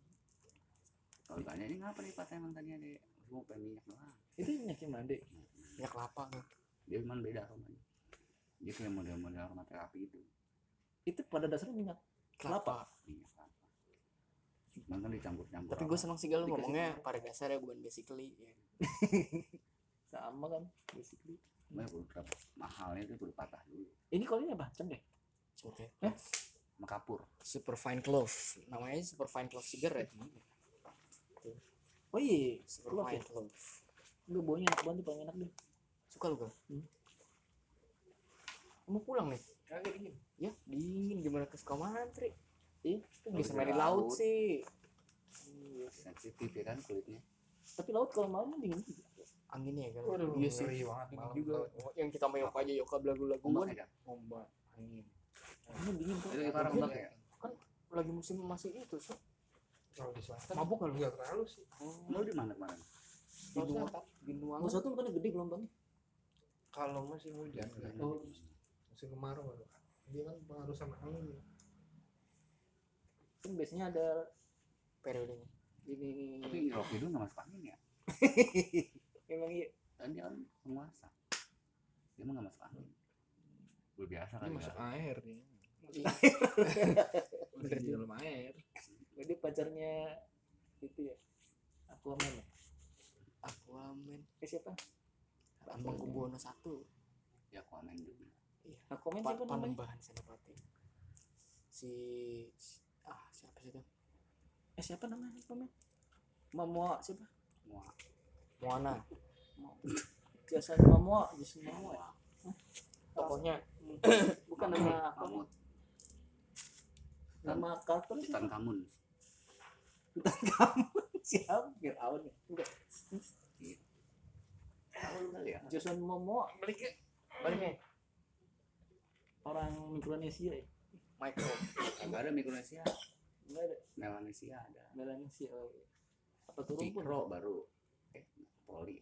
Kalau tanya ini ngapa nih patah emang tadi ada? Semua pengen minyak doang. Itu minyak cuman deh minyak kelapa kan dia memang beda aromanya. Dia kayak model-model aroma terapi itu. Itu pada dasarnya minyak kelapa. Minyak cuman kan dicampur-campur tapi gue seneng sih Dikasih ngomongnya pada dasarnya bukan basically ya. sama kan basically. Kudu berapa mahalnya itu kudu patah dulu. Ini kalau ini apa cengkeh Oke. Eh? makapur super fine clove. Namanya super fine clove cigarette oh iya super Clove fine ya? clove. Gue baunya enak banget tuh, paling enak deh. Suka lu gal? Hmm. mau pulang nih? Kagak dingin. ya dingin. Gimana? Ke Sukamantri Ih, bisa main di laut. laut. sih. Sensitif ya kan kulitnya. Tapi laut kalau malam dingin juga. Anginnya ya kan? Waduh, iya sih. ngeri banget malam juga. laut. yang kita main aja yoka belagu-laguan ombak angin. ini dingin tuh itu ombak juga. ya lagi musim masih itu sih Kalau di selatan. Mabuk kan lu enggak terlalu sih. lu di mana kemarin? Di Kalau selatan, di Mau satu bukannya gede gelombangnya. Kalau musim hujan. Oh. musim kemarau baru. Dia kan pengaruh sama angin. Kan biasanya ada periodenya. ini. Tapi Rocky itu nggak masuk angin ya? Emang iya. Dan dia kan penguasa. Dia mah nggak masuk angin gue biasa Dia kan masuk ya. air dia. Iya. Masih di dalam air. jadi pacarnya itu ya Aquaman ya? Aquaman. Eh siapa? Bambang Kubuwono satu. Ya Aquaman juga. Aquaman Pa- siapa namanya? Panembahan si- ah siapa sih itu? Eh siapa namanya? Aquaman Momoa siapa? Semua Moana. Jason Momoa Jason Momoa ya? tokohnya bukan nama mamut. nama karakter Titan Kamun. Kamu siapa? Fir'aun ya enggak. Ya. Jason Momoa. Balik ke baliknya orang Mikronesia ya Michael agak ada Mikronesia enggak ada. Melanesia ada. Melanesia oh, iya. apa turun pun? Pikro baru. Eh Poli.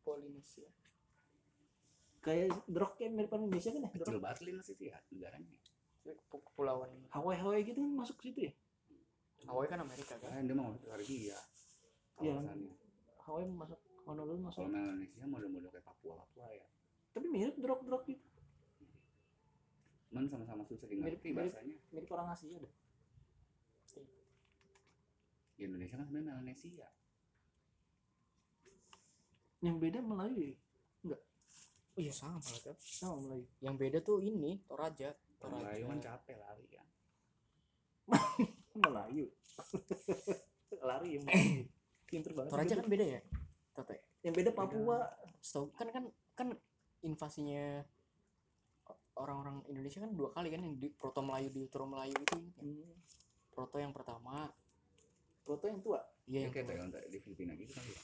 Polinesia. Kayak drog kayak mirip Indonesia kan ya? Kecil drog banget Lin situ ya negaranya. Pu- kepulauan Hawaii Hawaii gitu kan masuk ke situ ya? Hawaii kan Amerika kan? Kan dia mau ke Karibia Iya. Hawaii masuk Honolulu masuk. Kalau Melanesia model-model kayak Papua Papua ya. Tapi mirip drog drog gitu cuman sama-sama susah di Mirip- bahasanya. mirip orang Asia deh di Indonesia kan sebenarnya Melanesia yang beda Melayu ya? Oh iya sama malah kan sama Melayu. Yang beda tuh ini Toraja. Toraja. Melayu kan capek lari kan. Melayu. Lari yang Melayu pinter banget. Toraja kan beda ya Tata ya? yang beda. Papua. Setahu kan kan kan invasinya orang-orang Indonesia kan dua kali kan yang di Proto Melayu di Utara Melayu itu nggak? hmm. Proto yang pertama. Proto yang tua? Iya ya yang kayak tua. Thailand di Filipina gitu kan ya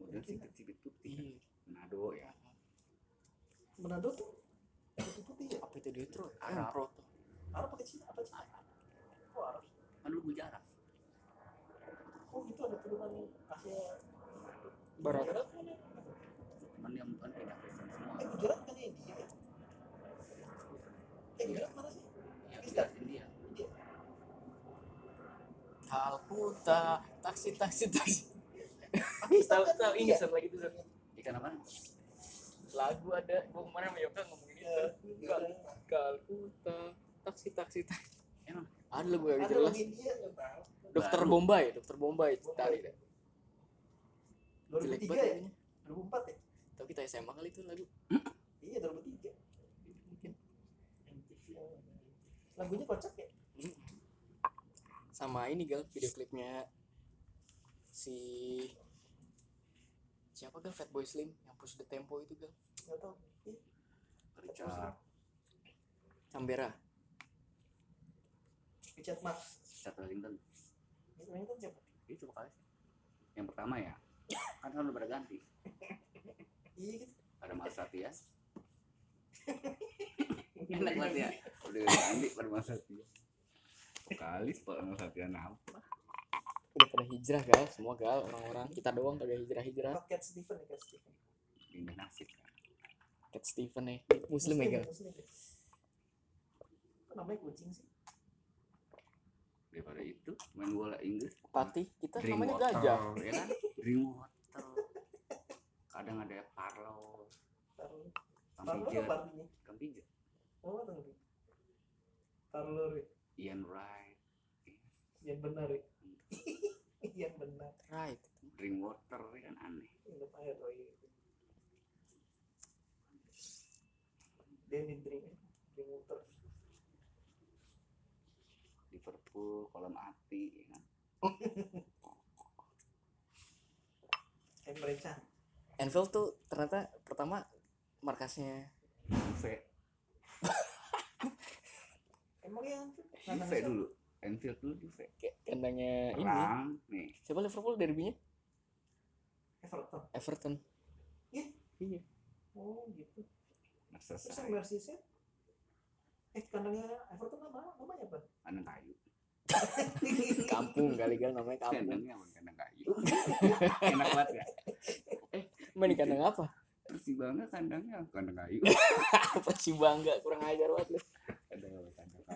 model sipit-sipit putih kan. Iya. Manado ya. Manado tuh? Putih putih ya apa itu di Utara? Arab. yang Proto. Arab pakai Cina? Apa Cina? Oh Arab. Kan lu jarak oh itu ada turunan Asia Barat. Gujarat kan ya? cuman yang bukan pindah Kristen semua eh Gujarat kan India ya eh Gujarat mana sih ya pindah India Kalkuta taksi taksi taksi. Pakistan tahu tahu ini satu lagi tuh ikan apa lagu ada gua kemarin sama Yoga ngomongin itu. Kal- Kalkuta taksi taksi taksi. Emang? Ada lagu yang ada jelas. Dokter. Bombay Dokter Bombay tadi deh. Jelek 2003 banget ya? Lagunya 2004 ya? Tapi kita SMA kali itu lagu. Iya 2003 mungkin. Lagunya kocak ya sama ini gal video klipnya si siapa gal? Fatboy Slim yang push the tempo itu gal. Nggak tahu. Ih, Richard. Canberra. Richard Marx. Richard Wellington. Kan siapa? Itu kali. Sih yang pertama ya. Kan kan udah pada ganti. Iya gitu. Ada Mas Satya enak banget ya. Udah ganti pada Mas Satya vokalis Pak. Mas Satya apa? Udah pada hijrah gal. Semua gal. Orang-orang. Kita doang kagak hijrah hijrah Cat Steven ya Cat Steven. Pindah nasib kan Cat Steven nih. Muslim ya gal? Muslim ya kok namanya kucing sih? Daripada itu main bola Inggris. Patih kita Drink namanya water, gajah. ya kan? Drink water. Kadang ada parlo. Taruh kampijat apa artinya? Kampijat oh taruh ya Ian Wright. Yang benar ya? Yang benar right. Drink water ya kan? Aneh. Minum air oh iya Danny drink drink water Liverpool kolam api ya kan? Emre Can Anfield tuh ternyata pertama markasnya Juve emang yang Juve dulu. Enfield dulu Juve. Kandangnya ini. Perang nih siapa Liverpool derbynya? Everton. Everton. Iya? iya. Oh gitu. Nah terus yang Merseyside eh kandangnya Everton apa namanya apa kandang kayu. Kampung kali gal. Namanya kampung. Kandangnya kandang kayu. Enak banget ya? Main di kandang apa? Masih bangga kandangnya kandang kayu. Apa sih bangga. Kurang ajar banget lu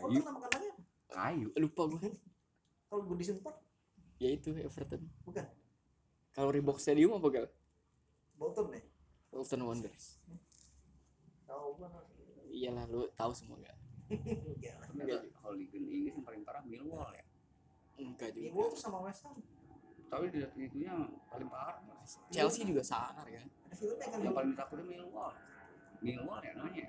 Everton nama kandangnya? Apa? kayu lupa gua. Kalau Goodison Park? Ya itu Everton. Bukan. Kalau Reebok Stadium apa gal? Bolton ya? Bolton Wanderers. Tahu gua. Iyalah lu tahu semua gak enggak. Ternyata kalau liga Inggris yang paling parah Millwall ya? Enggak juga. Wolves sama West Ham. Tapi di itunya paling parah. Chelsea juga sangar kan ada filmnya kan yang paling ditakutin Millwall. Millwall ya namanya? Iya.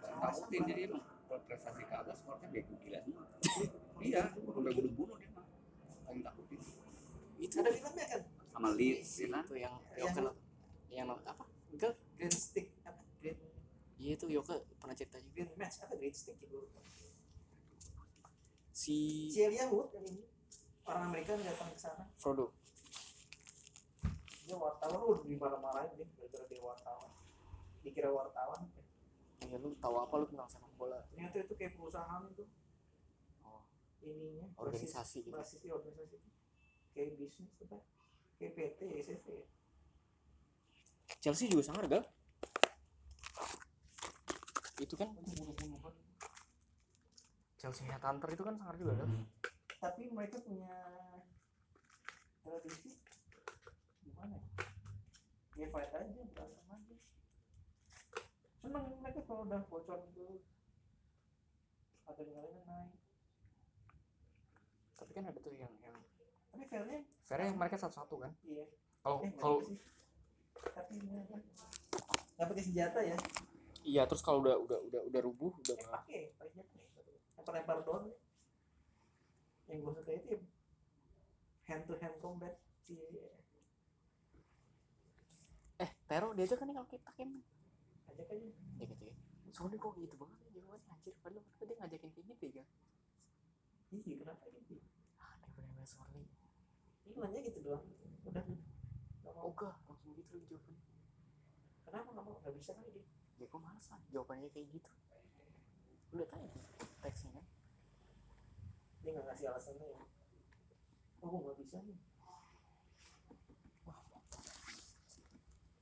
Paling takutin jadi emang kalau prestasi ke atas skornya bego gila semua. Iya sampai bunuh-bunuh dia mah. Paling takutin. Itu ada filmnya kan? sama Leeds ya kan itu yang Yang- Yoke yang apa? Enggak Green Stick apa? Green. Iya itu Yoke pernah cerita juga. Green Match apa Green Stick gitu si si Elijah Wood yang ini. Orang Amerika yang datang ke sana. Frodo. Dia wartawan udah dimarah-marahin dia gara-gara dia wartawan. Dikira wartawan ya lu tahu apa lu tentang sepak bola? Ternyata itu kayak perusahaan itu. Oh. Ininya Organisasi gitu. basis, basis di organisasi kayak bisnis apa? Kayak PT SCV ya Chelsea juga sangar gak itu kan? Chelsea nya Tanter itu kan sangar juga kan tapi mereka punya televisi gimana ya? Ya fight aja berantem aja seneng mereka kalau udah bocor gitu ada yang naik. Tapi kan ada tuh yang yang tapi fairnya fairnya mereka satu-satu kan? iya. Kalau eh kalau tapi nggak pakai senjata ya? Iya terus kalau udah udah udah udah rubuh udah eh nggak pakai pakai senjata lempar-lempar doang yang gue suka itu ya hand to hand combat iya. Eh Tero dia aja kan nih kalau kita kan ajak aja. Ya gitu ya. Soalnya kok gitu banget ya jawabannya anjir padahal kenapa dia ngajakin kayak gitu ya iya kenapa gitu? Ah dia bener-bener sorry. Ini nanya gitu doang. Udah. Nggak mau. Langsung gitu lagi jawabannya. Kenapa nggak mau? Nggak bisa kali dia. Ya kok males lah. Jawabannya kayak gitu. Udah tanya tuh teksnya kan? Dia nggak ngasih alasannya ya. Oh gue nggak bisa nih.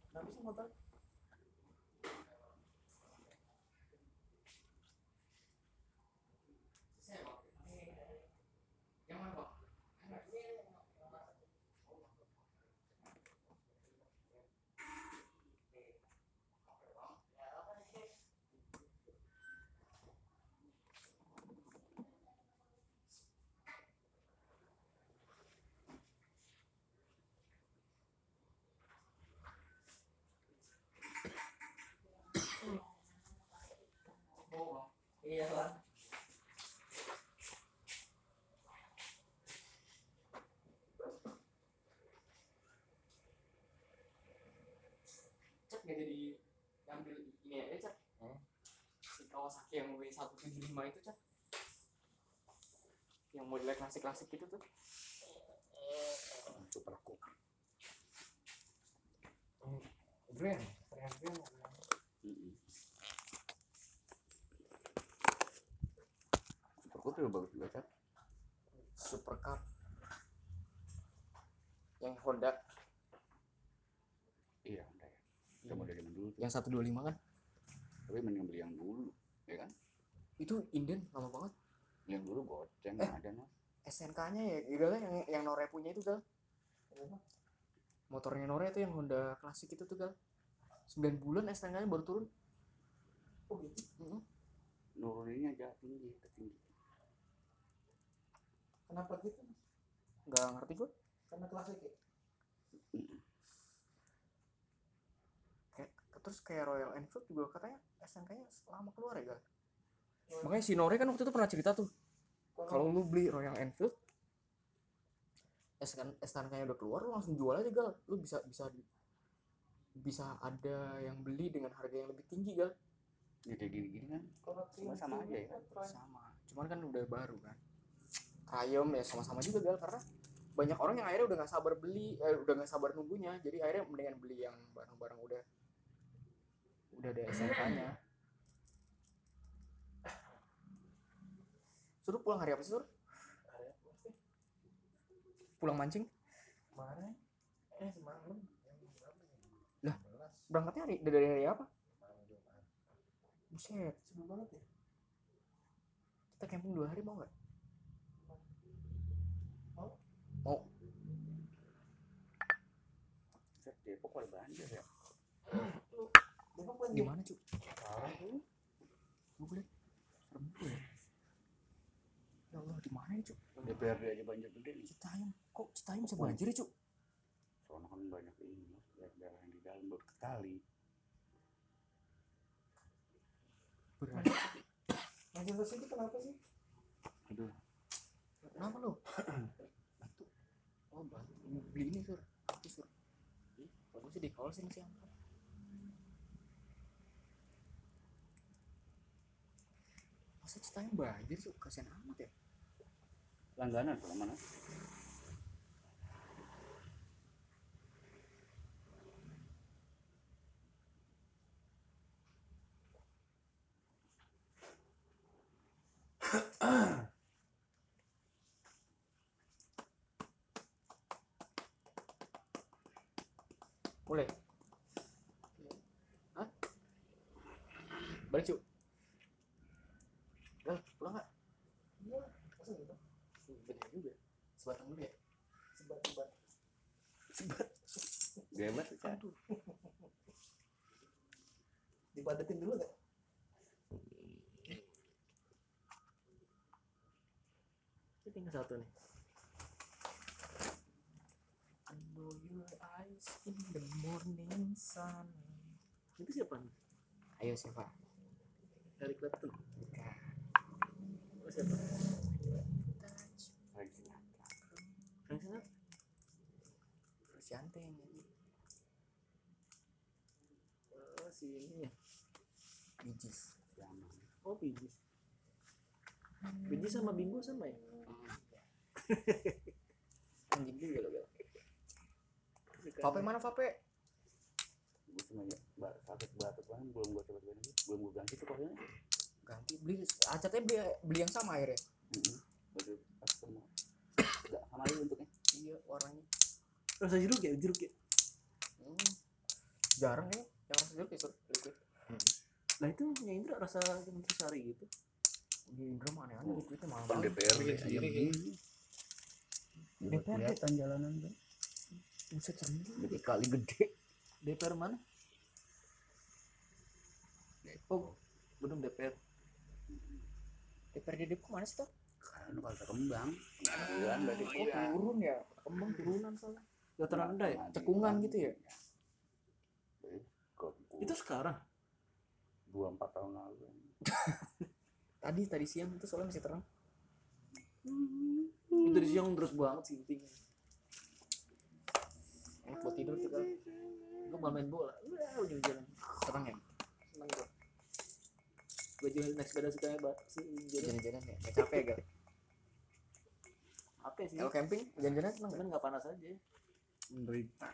Kenapa sih motor Iya lah. cek nggak jadi ngambil ini aja cek hmm? si Kawasaki yang W175 itu cek yang modelnya klasik-klasik gitu tuh super aku Brand, hmm, brand, brand. Cup juga bagus juga Cat. Super Cup yang Honda. Iya udah ya. Udah mau dari dulu yang 125 kan? Tapi mending beli yang dulu ya kan? Itu inden lama banget. Yang dulu goceng Eh. ada no SNK nya ya gitu kan yang yang Nore punya itu gal. Motornya Nore itu yang Honda klasik itu tuh gal. 9 bulan SNK nya baru turun. Oh gitu? Mm-mm. nuruninnya aja tinggi tinggi kenapa gitu nggak ngerti gue karena klasik ya? Kayak terus kayak Royal Enfield juga katanya SNK nya lama keluar ya gal? Makanya si Nore kan waktu itu pernah cerita tuh kalau lu beli Royal Enfield SNK SNK nya udah keluar lu langsung jual aja gal. Lu bisa bisa bisa ada yang beli dengan harga yang lebih tinggi gal. Ya kayak gini-gini kan. Kalau sama aja ya kan? sama. Cuman kan udah baru kan Triumph ya sama-sama juga gal karena banyak orang yang akhirnya udah nggak sabar beli eh, udah nggak sabar nunggunya. Jadi akhirnya mendingan beli yang barang-barang udah udah ada SNK nya suruh pulang hari apa sih suruh Ada apa sih? pulang mancing? Kemarin eh semalam. Ya? Lah. 11 berangkatnya hari dari hari apa? Buset. Sebelum banget ya? Kita camping dua hari mau nggak Mau. Set Depok banjir ya. Depok banjir gimana cuy parah tuh gue boleh. Serem juga ya. Ya Allah di mana ya cuy DPRD aja banjir gede nih. Citayam. Kok Citayam bisa banjir ya cuy soalnya kan banyak ini daerah yang di dalam baru kali situ kenapa sih? Aduh. Kenapa lo batu oh batu beli ini sur. Itu sur? Ih, bagus sih di call sih angkat masa Citayam banjir cuy kasihan amat ya. Langganan kalau mana mulai Hah? balik cuy Gal, pulang nggak? iya masa gitu Bener juga. Sebatang dulu ya. sebat sebat tuh Cat. Aduh. dibadatin dulu gak Ini tinggal satu nih. In the morning sun. Itu siapa nih? Ayo siapa? Eric Clapton. Bukan. Oh, siapa? Frank Sinatra Frank Sinatra. Yang nyanyi. Oh, si ini ya. Siaman Oh, Bijis. Bijis sama Bimbo sama ya? Anjing juga lo, Bel. Vape mana Vape? gue cuma ya sakit batuk kan belum gue coba coba belum gue ganti tuh pokoknya Ganti beli acatnya beli beli yang sama akhirnya. baru pas ketemu nggak sama lagi bentuknya Iya, warnanya. Rasa jeruk ya, jeruk ya. Hmm. Jarang ya yang rasa jeruk ya, liquid. Nah itu punya Indra rasa nutrisari gitu. Di Indra mah aneh-aneh liquidnya kayaknya. begini. Biar DPRD. kelihatan jalanan tuh Buset serem juga. jadi kali gede DPR mana? Oh, belum DPR. DPRD Depok mana sih tuh? kan kalau kembang berarti Oh, iya turun ya. Kembang turunan soalnya. Dataran rendah ya? Pengadilan. Cekungan gitu ya? Itu sekarang. dua empat tahun lalu Tadi tadi siang itu soalnya masih terang. Itu dari siang terus banget sih intinya. Enak buat tidur tuh kan. Gue malah main bola. Wah, ujung-ujungnya. Terang ya. Seneng gue. Gue juga naik sepeda suka hebat sih. Jalan-jalan ya. Gak capek gak? apa sih? Kalau camping jalan-jalan seneng Cuman gak? nggak panas aja. menderita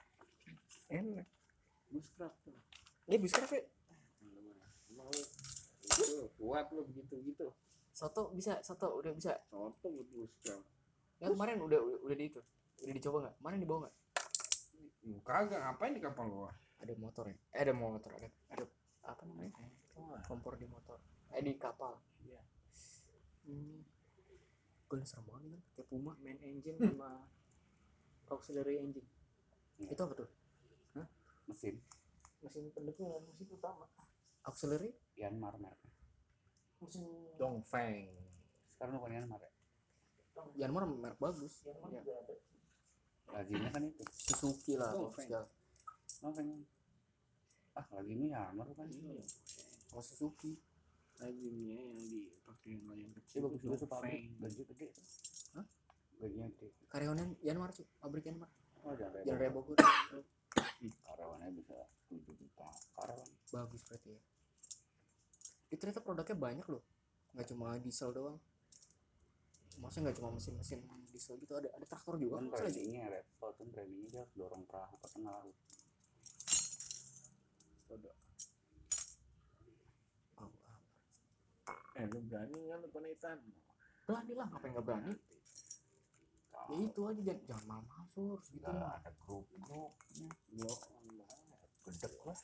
Enak. bushcraft tuh Dia bisa ya. emang lu itu kuat lu begitu gitu Soto bisa, soto udah bisa. soto buat bushcraft Ya kemarin udah udah, udah di itu. Udah dicoba nggak? Kemarin dibawa nggak? Lu kagak ngapain di kapal lu Ada motor ya? Eh, ada motor, ada ada apa namanya? Kompor di motor. Eh di kapal. Iya. Hmm. Gue serem banget kan, kayak Puma. main engine sama auxiliary engine Itu apa tuh? mesin mesin pendukung dan mesin utama Auxiliary? Yanmar mereknya mesin Dongfeng sekarang bukan Yanmar ya Yanmar merek bagus. yang mana Iya. juga ada lazimnya kan itu Suzuki lah, Oh, segala. oh pengen ah lazimnya Yanmar kan Iya. Sama Suzuki. lazimnya yang dipakai nelayan Iya, kecil bagus itu itu tuh pabrik gaji gede Hah? gajinya gede Karyawannya Yanmar sih, pabrik Yanmar. oh jangan Jalan Raya repot Bogor. karyawannya bisa 7 juta karyawan Bagus berarti ya. Itu ternyata produknya banyak loh. Nggak cuma diesel doang. Maksudnya nggak cuma mesin-mesin diesel gitu, ada ada traktor juga. kan brandingnya repot kan brandingnya dia harus dorong perahu ke tengah laut Oh, ah. eh lu berani kan lu penelitian Berani lah, ngapain nggak berani? Ya itu aja, jangan, jangan malam-malam sur, gitu nggak mah. ada grup grupnya banget gedek lah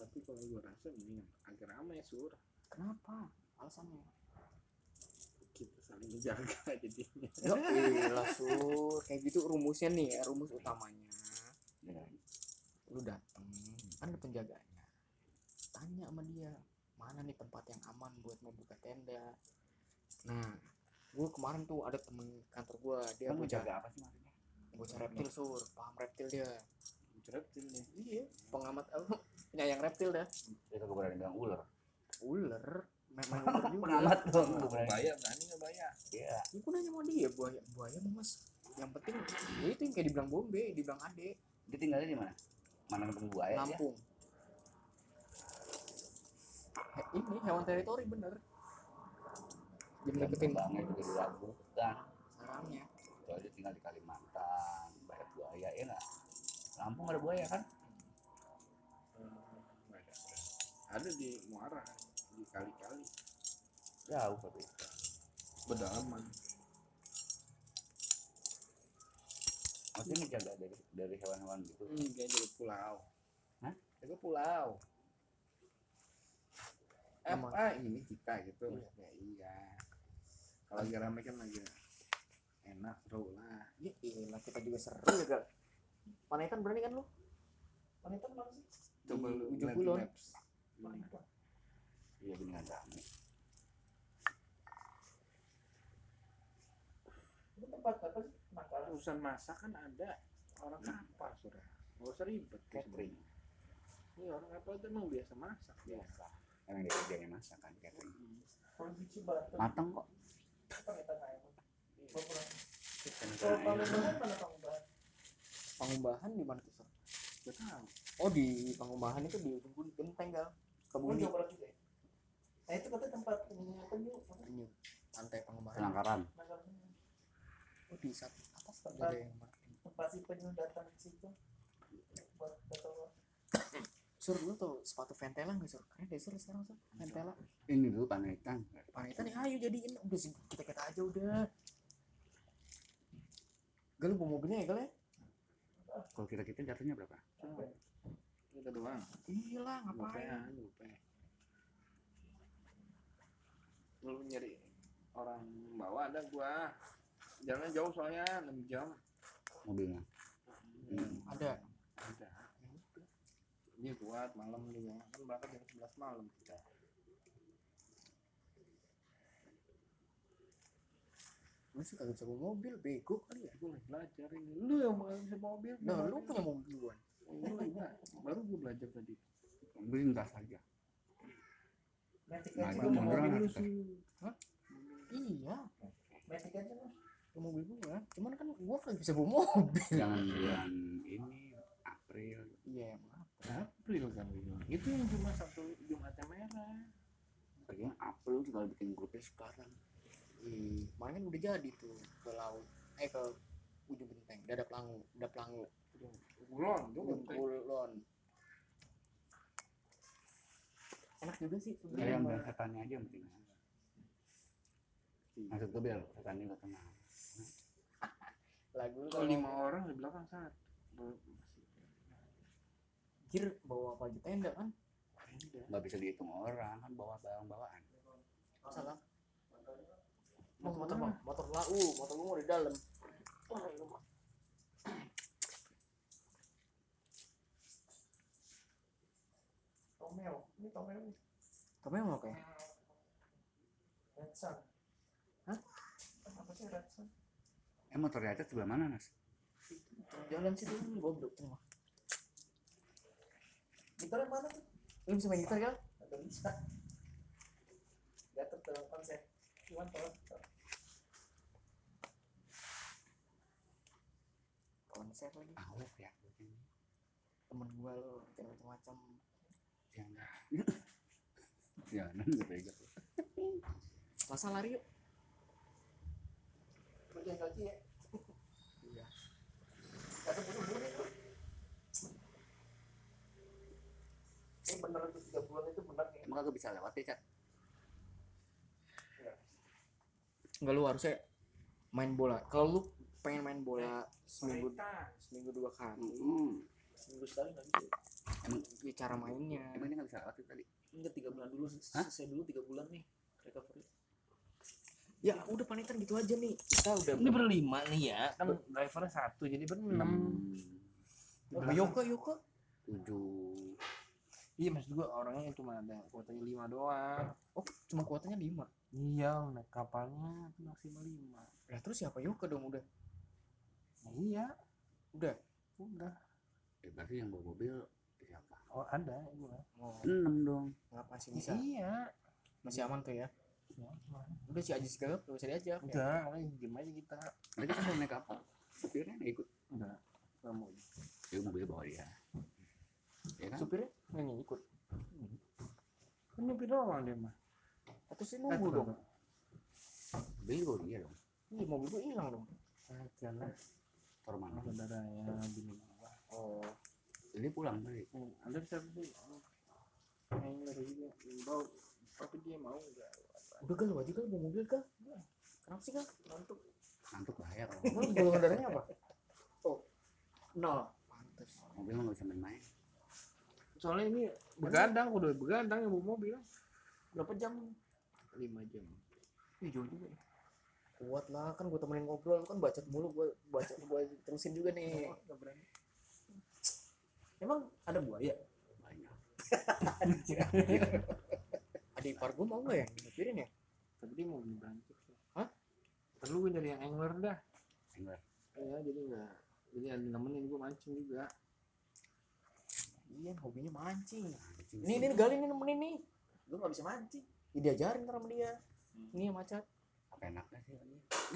tapi kalau gua rasa mendingan agak ramai sur Kenapa? Alasannya? Kita saling menjaga jadinya Ya sur, kayak gitu rumusnya nih ya, rumus utamanya. ya Lu dateng, kan ada penjaganya. Tanya sama dia, mana nih tempat yang aman buat membuka tenda. Nah, gue kemarin tuh ada temen kantor gue, dia bocah menjaga apa sih maksudnya bocah reptil sur, paham reptil dia. reptil nih Iya, pengamat apa? Penyayang reptil dah. dia kagak berani bilang ular Ular, memang pengamat dong Oh, nggak berani nggak bahaya iya. Ya, gue nanya sama dia, buaya, buaya mas. Yang penting, ya itu yang kayak dibilang bombe, dibilang ade, dia tinggalnya di mana? Mana kampung buaya ya Lampung. Ini hewan teritori bener. Jadi deketin terbangnya juga diragukan sarangnya. kecuali dia tinggal di Kalimantan banyak buaya ya nggak? Lampung ada buaya kan? Ada di muara kan di kali-kali jauh tapi pedalaman maksudnya jaga dari dari hewan-hewan gitu hmm, kayak jadi pulau Hah? itu pulau eh Emang. ah ini kita gitu Iya. ya iya kalau lagi rame kan lagi enak seru lah Ya iyalah kita juga seru ya gal. Panetan berani kan lu? Panetan mana sih coba lu ujung Ini. Iya benar apa makanan urusan masak kan ada. Orang kapal sudah nggak usah ribet catering. Iya orang kapal itu emang biasa masak. Biasa. Emang dia kerjanya masak kan catering. Batu matang kok. Kan pangumbahan Pangumbahan di mana tuh? Gak tahu. Oh di Pangumbahan itu di ujung Gunung genteng gal. oh Ya nah itu katanya tempat apa? Ini pantai Pangumbahan. penangkaran. Oh di saat atas Tempat. ada yang mati. tempat si penyu datang ke situ buat foto Sur lu tuh sepatu Ventela nggak sur? Keren deh sur sekarang sur. Ventela. ini dulu panetan Panetan ya ayo jadiin udah sih kita kita aja udah. Gal lu bawa mobilnya ya gal ya? kalau kita kita jatuhnya berapa kita doang Iya lah ngapain? gope lu nyari orang bawa ada gua. Jalannya jauh soalnya 6 jam. Mobilnya? Hmm. Ada. ada. Dia kuat malam juga kan berangkat jam 11 malam kita. Lu sih kagak bisa bawa mobil, bego kali ya. gue lagi belajar ini. Lu yang mau bisa mobil Nah, lu punya mobil duluan. Oh, bela- baru gue belajar tadi. Mobil tas aja Nah, itu beneran sih Iya, aja mas ke mobil gua. Cuman kan gua kagak bisa bawa mobil. jangan bulan ini April. Iya, maaf. April kan itu itu yang cuma satu Jumatnya merah. Lagian April tinggal bikin grupnya sekarang. Ih, kemarin kan udah jadi tuh ke laut, eh ke ujung genteng, dadak langu, dadak langu. Kulon tuh Kulon. Enak juga sih sebenarnya. yang bilang setannya aja yang penting. Maksud gue biar setannya gak tenang. Lagu lu kalau lima orang di belakang satu. Anjir bawa apa aja tenda kan? Gak bisa dihitung orang kan bawa barang bawaan. Salah. Mau motor bang, motor lah, uh, motor gua mau di dalam. Tomel ini Tomel nih Tapi mau kayak Red Sun Hah? apa sih Red Sun Eh motor atas sebelah mana Nas? jalan situ kan goblok tuh mah. gitarnya mana tuh Lu bisa main gitar kan? Gak bisa Gak terlalu konsep Cuman kalau Konser lagi. Awet ya. Temen gua lu kayak macam-macam. Jangan. Jangan gak pegang. Masa lari yuk? Pegang kaki ya Iya. Kata buru-buru tuh Ini bener tuh 3 bulan itu bener nih Emang kagak bisa lewat ya, Cat? Enggak lu harusnya main bola. Kalau lu pengen main bola seminggu seminggu dua kali, Hmm. Seminggu sekali gak bisa Emang, ya cara mainnya. emang ini gak bisa lewat itu tadi? Enggak 3 bulan dulu Hah? Selesai dulu 3 bulan nih Recovery Ya udah panitan gitu aja nih. Kita udah Ini berlima nih ya, kan drivernya satu jadi berenam. Hmm. Oh, Yoko Yoko. Tujuh. Iya maksud gua orangnya cuma ada kuotanya lima doang. Oh, cuma kuotanya 5. Iya, naik kapalnya maksimal lima. Lah terus siapa Yoko dong udah? Nah, iya, Udah. udah. Eh, berarti yang bawa mobil? Oh ada gua. Oh, Enam dong. nggak masih bisa. Iya. Masih aman tuh ya. Ya, Udah si Ajis gagap gak usah diajak. ya. udah, makanya diem aja kita. Kan udah naik kapal. Supirnya nggak ikut. Udah, nggak mau. Ya mobil bawa dia. Ya kan? Supirnya nggak ngikut. Kan nyepi doang dia mah. Atau sih nunggu dong. Mobil bawa dia dong. Iya, mobil gua hilang dong. Kagak lah, Taruh mana? sama saudaranya bini gua. Oh, Jadi pulang tadi. Hmm, ada siapa sih? Kayaknya ada juga. Bau, tapi dia mau enggak? udah gal wajib gal bawa mobil gal. Kenapa sih gal? Ngantuk Ngantuk bahaya kalau golongan darahnya apa? Nol Pantes. mobil nggak bisa main-main. Soalnya ini begadang, udah begadang yang bawa mobil. Berapa jam? lima jam. Ih, jauh juga ya. Kuat lah, kan gua temenin ngobrol, kan bacot mulu, gua baca gua terusin juga nih. Nggak berani Emang ada buaya? Banyak. Ada ipar gua mau nggak ya? Nyepirin ya? Tapi dia mau beli bangkit. Hah? Perlu gue nyari yang angler dah. Angler. Iya, jadi enggak. Jadi ada nemenin gue mancing juga. Iya, hobinya mancing. Anjing Ini ini gali nih nemenin nih. Gue nggak bisa mancing Ya, diajarin ntar sama dia. Ini yang macat. Apa enaknya sih?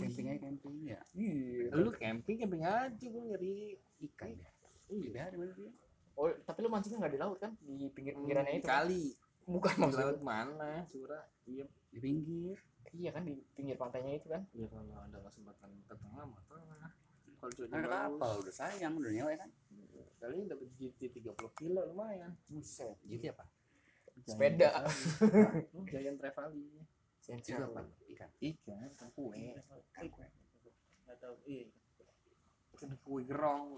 Camping aja camping ya. Iya. Lu camping camping aja gue nyari Ikan ya. Iya, ada mana dia? Oh, tapi lu mancingnya nggak di laut kan? Di pinggir-pinggirannya itu. kan? kali. Bukan Di maksudnya. laut mana? Surah. Iya. Di pinggir. Iya kan di pinggir pantainya itu kan. Ya kalau ada kesempatan ke tengah mah tengah. Kalau cuaca bagus. kapal udah sayang udah nyewa ya kan? Kali ini dapat GT 30 kilo lumayan. Buset. Jadi apa? Sepeda. Giant- Giant Trevally. Itu apa? Ikan. Ikan, kan kue. Ikan kue. nggak tahu iya Kan kue gerong.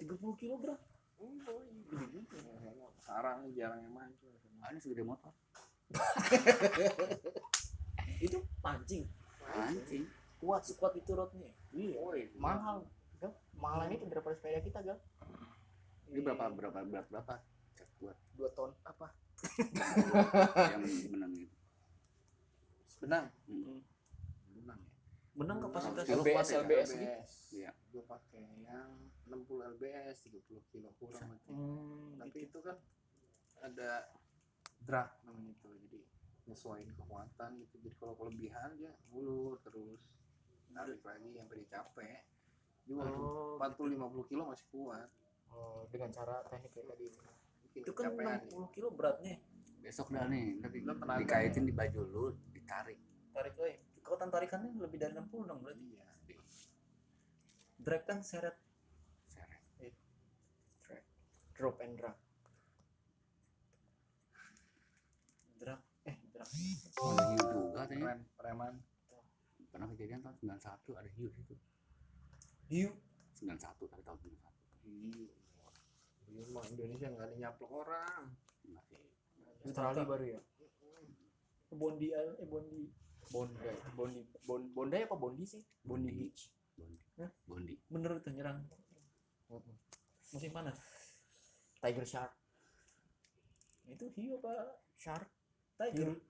30 kilo bro Oh, gede juga. Sekarang jarang yang mancing. Ada segede motor. itu mancing Anjing. kuat sekuat itu rotnya Iya. Mahal. Gal. Mahalan itu daripada sepeda kita, Gal. Ini berapa berapa berat berapa? Buat 2 ton apa? yang menang itu. Benang. Hmm. Benang ya. menang kapasitas LBS, kuat ya, LBS Kak? gitu. Iya. Gue pakai yang 60 lbs 30 kilo kurang berarti. Hmm, Tapi itu kan ada drag namanya itu. Jadi nyesuaiin kekuatan gitu. Jadi kalau kelebihan dia ulur terus tarik lagi sampai dia capek. Dia walaupun oh 40 50 kilo masih kuat. Oh, dengan cara teknik kayak tadi. Mungkin itu kan kecapean 60 kilo beratnya Besok dah nih, tenaga dikaitin di baju lu, ditarik. tarik lagi kekuatan tarikannya lebih dari 60 dong berarti Iya. drag kan seret drop and drag. Drag eh drag. Oh, ada hiu juga katanya. Rem, preman. Pernah kejadian tahun 91 ada hiu situ. hiu? 91 tapi tahun 91. hiu. Hiu mah Indonesia nggak ada nyaplok orang. Enggak sih. Australia baru ya? Bondi eh bondi. Bondi. Bondi. Bon- Bondi apa Bondi sih? Bondi Beach. Bondi. Hah? Bondi. bener tuh nyerang. Musim panas Tiger Shark. Itu hiu apa Shark? Tiger.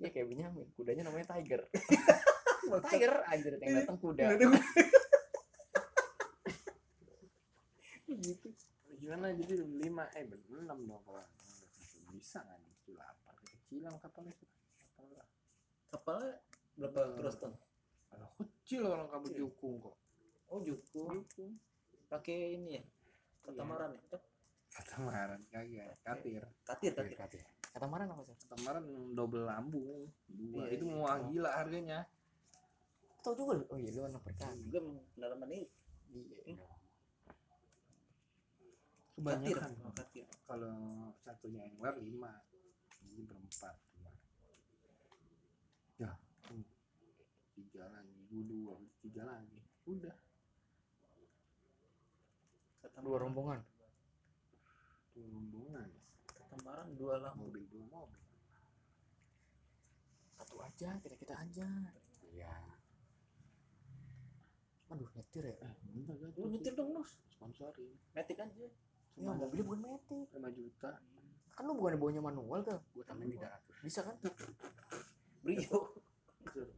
Iya kayak Benyamin. Kudanya namanya Tiger. Tiger anjir yang datang kuda. gitu. Gimana? Jadi lima eh enam dong kalau bisa kan itu lapar kecilan kapalnya itu. Kapal kapalnya berapa terus ton? kalau kecil orang kabel jukung kok. Oh juku jukung pakai ini ya katamaran ya? Eh, katamaran kagak katir. Katir Iya, katir. katanya. kata Maran apa sih katamaran double lambung dua Iya, itu iya. mau gila harganya. Tau juga lu. Oh iya lu anak pertama. Juga pendalaman ini. Iya katir kebanyakan. Oh, katir. Kalau satunya angler lima. Ini berempat cuma ya hmm, tiga lagi dua tiga lagi. Udah dua rombongan. Tuh rombongan. Katamaran dua lampu mobil dua mobil. Satu aja kita kita aja. Iya. aduh nyetir ya. Eh bentar kan lu nyetir dong nus sponsorin. Metik aja. Ya mobilnya bukan metik. 5 juta. Kan lu bukan bawanya manual tuh. Gua tambahin 300. bisa kan? Brio.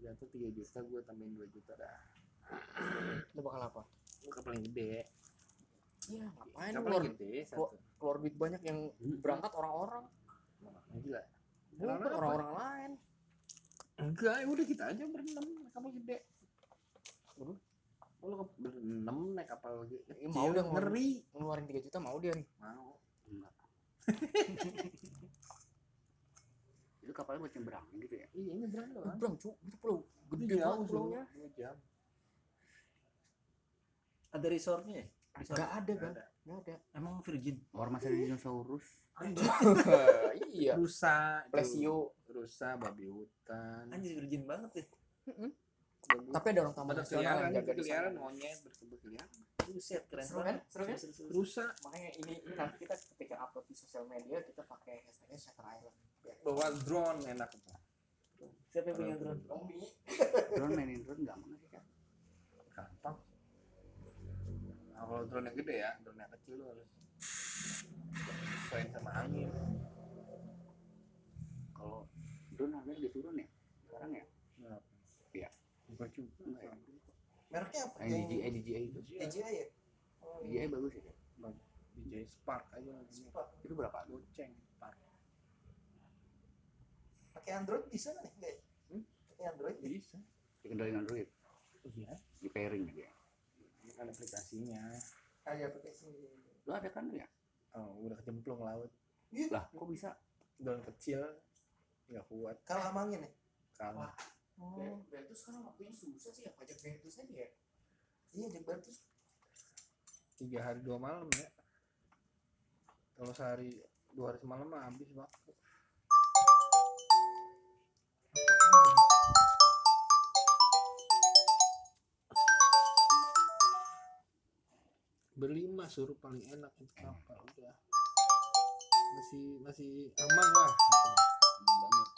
Jatuh 3 juta gue tambahin 2 juta dah. Lu bakal apa? Kapal yang gede iya ngapain lu kapal keluar, yang gede satu. keluar duit banyak yang berangkat orang-orang. Gila. Bukan Kenapa? orang-orang lain. Enggak ya udah kita aja berenam naik kapal gede. Waduh. Oh, lu ke- berenam naik kapal gede. Ih, mau dia ngeluarin- ngeri. ngeluarin 3 juta mau dia nih. Mau. Enggak. itu kapalnya buat nyebrang gitu ya. iya ini berang doang. Nyebrang cu. Itu pulau gede banget pulaunya. Dua jam. Ada resortnya ya. Nggak ada kan ada. Nggak ada. Emang virgin? Orang masih ada dinosaurus. iya. Rusa plesio. rusa babi hutan. Anjir virgin banget deh tapi ada orang taman nasional yang jaga di sana. monyet ber- berkeliaran buset keren Seru kan? banget. Seru kan? Seru, seru, seru. rusa. Makanya ini, ini nanti kita ketika upload di sosial media kita pakai hashtagnya Shutter Island. Bawa drone enak tuh siapa yang punya drone? Tommy Drone mainin drone nggak sih kan? gampang nah kalau drone yang gede ya drone yang kecil lu harus sesuaiin sama angin Kalau drone harganya udah turun ya sekarang ya. Iya. Enggak juga Enggak ya. mereknya apa Yang DJI DJI itu. DJI ya DJI bagus ya. DJI Spark aja namanya Itu berapa? goceng Spark pakai Android bisa nggak nih ya? Hmm? pakai Android bisa Dikendaliin Android. iya Di pairing dia. Ini kan aplikasinya pakai si Lu ada kan lu ya? oh udah kecemplung laut. Lah kok bisa? drone kecil nggak kuat. Kalah sama angin ya kalah oh. Bertus sekarang waktunya susah sih ya pajak Bertus aja ya? Iya Jack Bertus tiga hari dua malam ya. Kalau sehari dua hari semalam mah habis waktu berlima suruh paling enak itu. Apa udah. Masih masih aman lah gitu.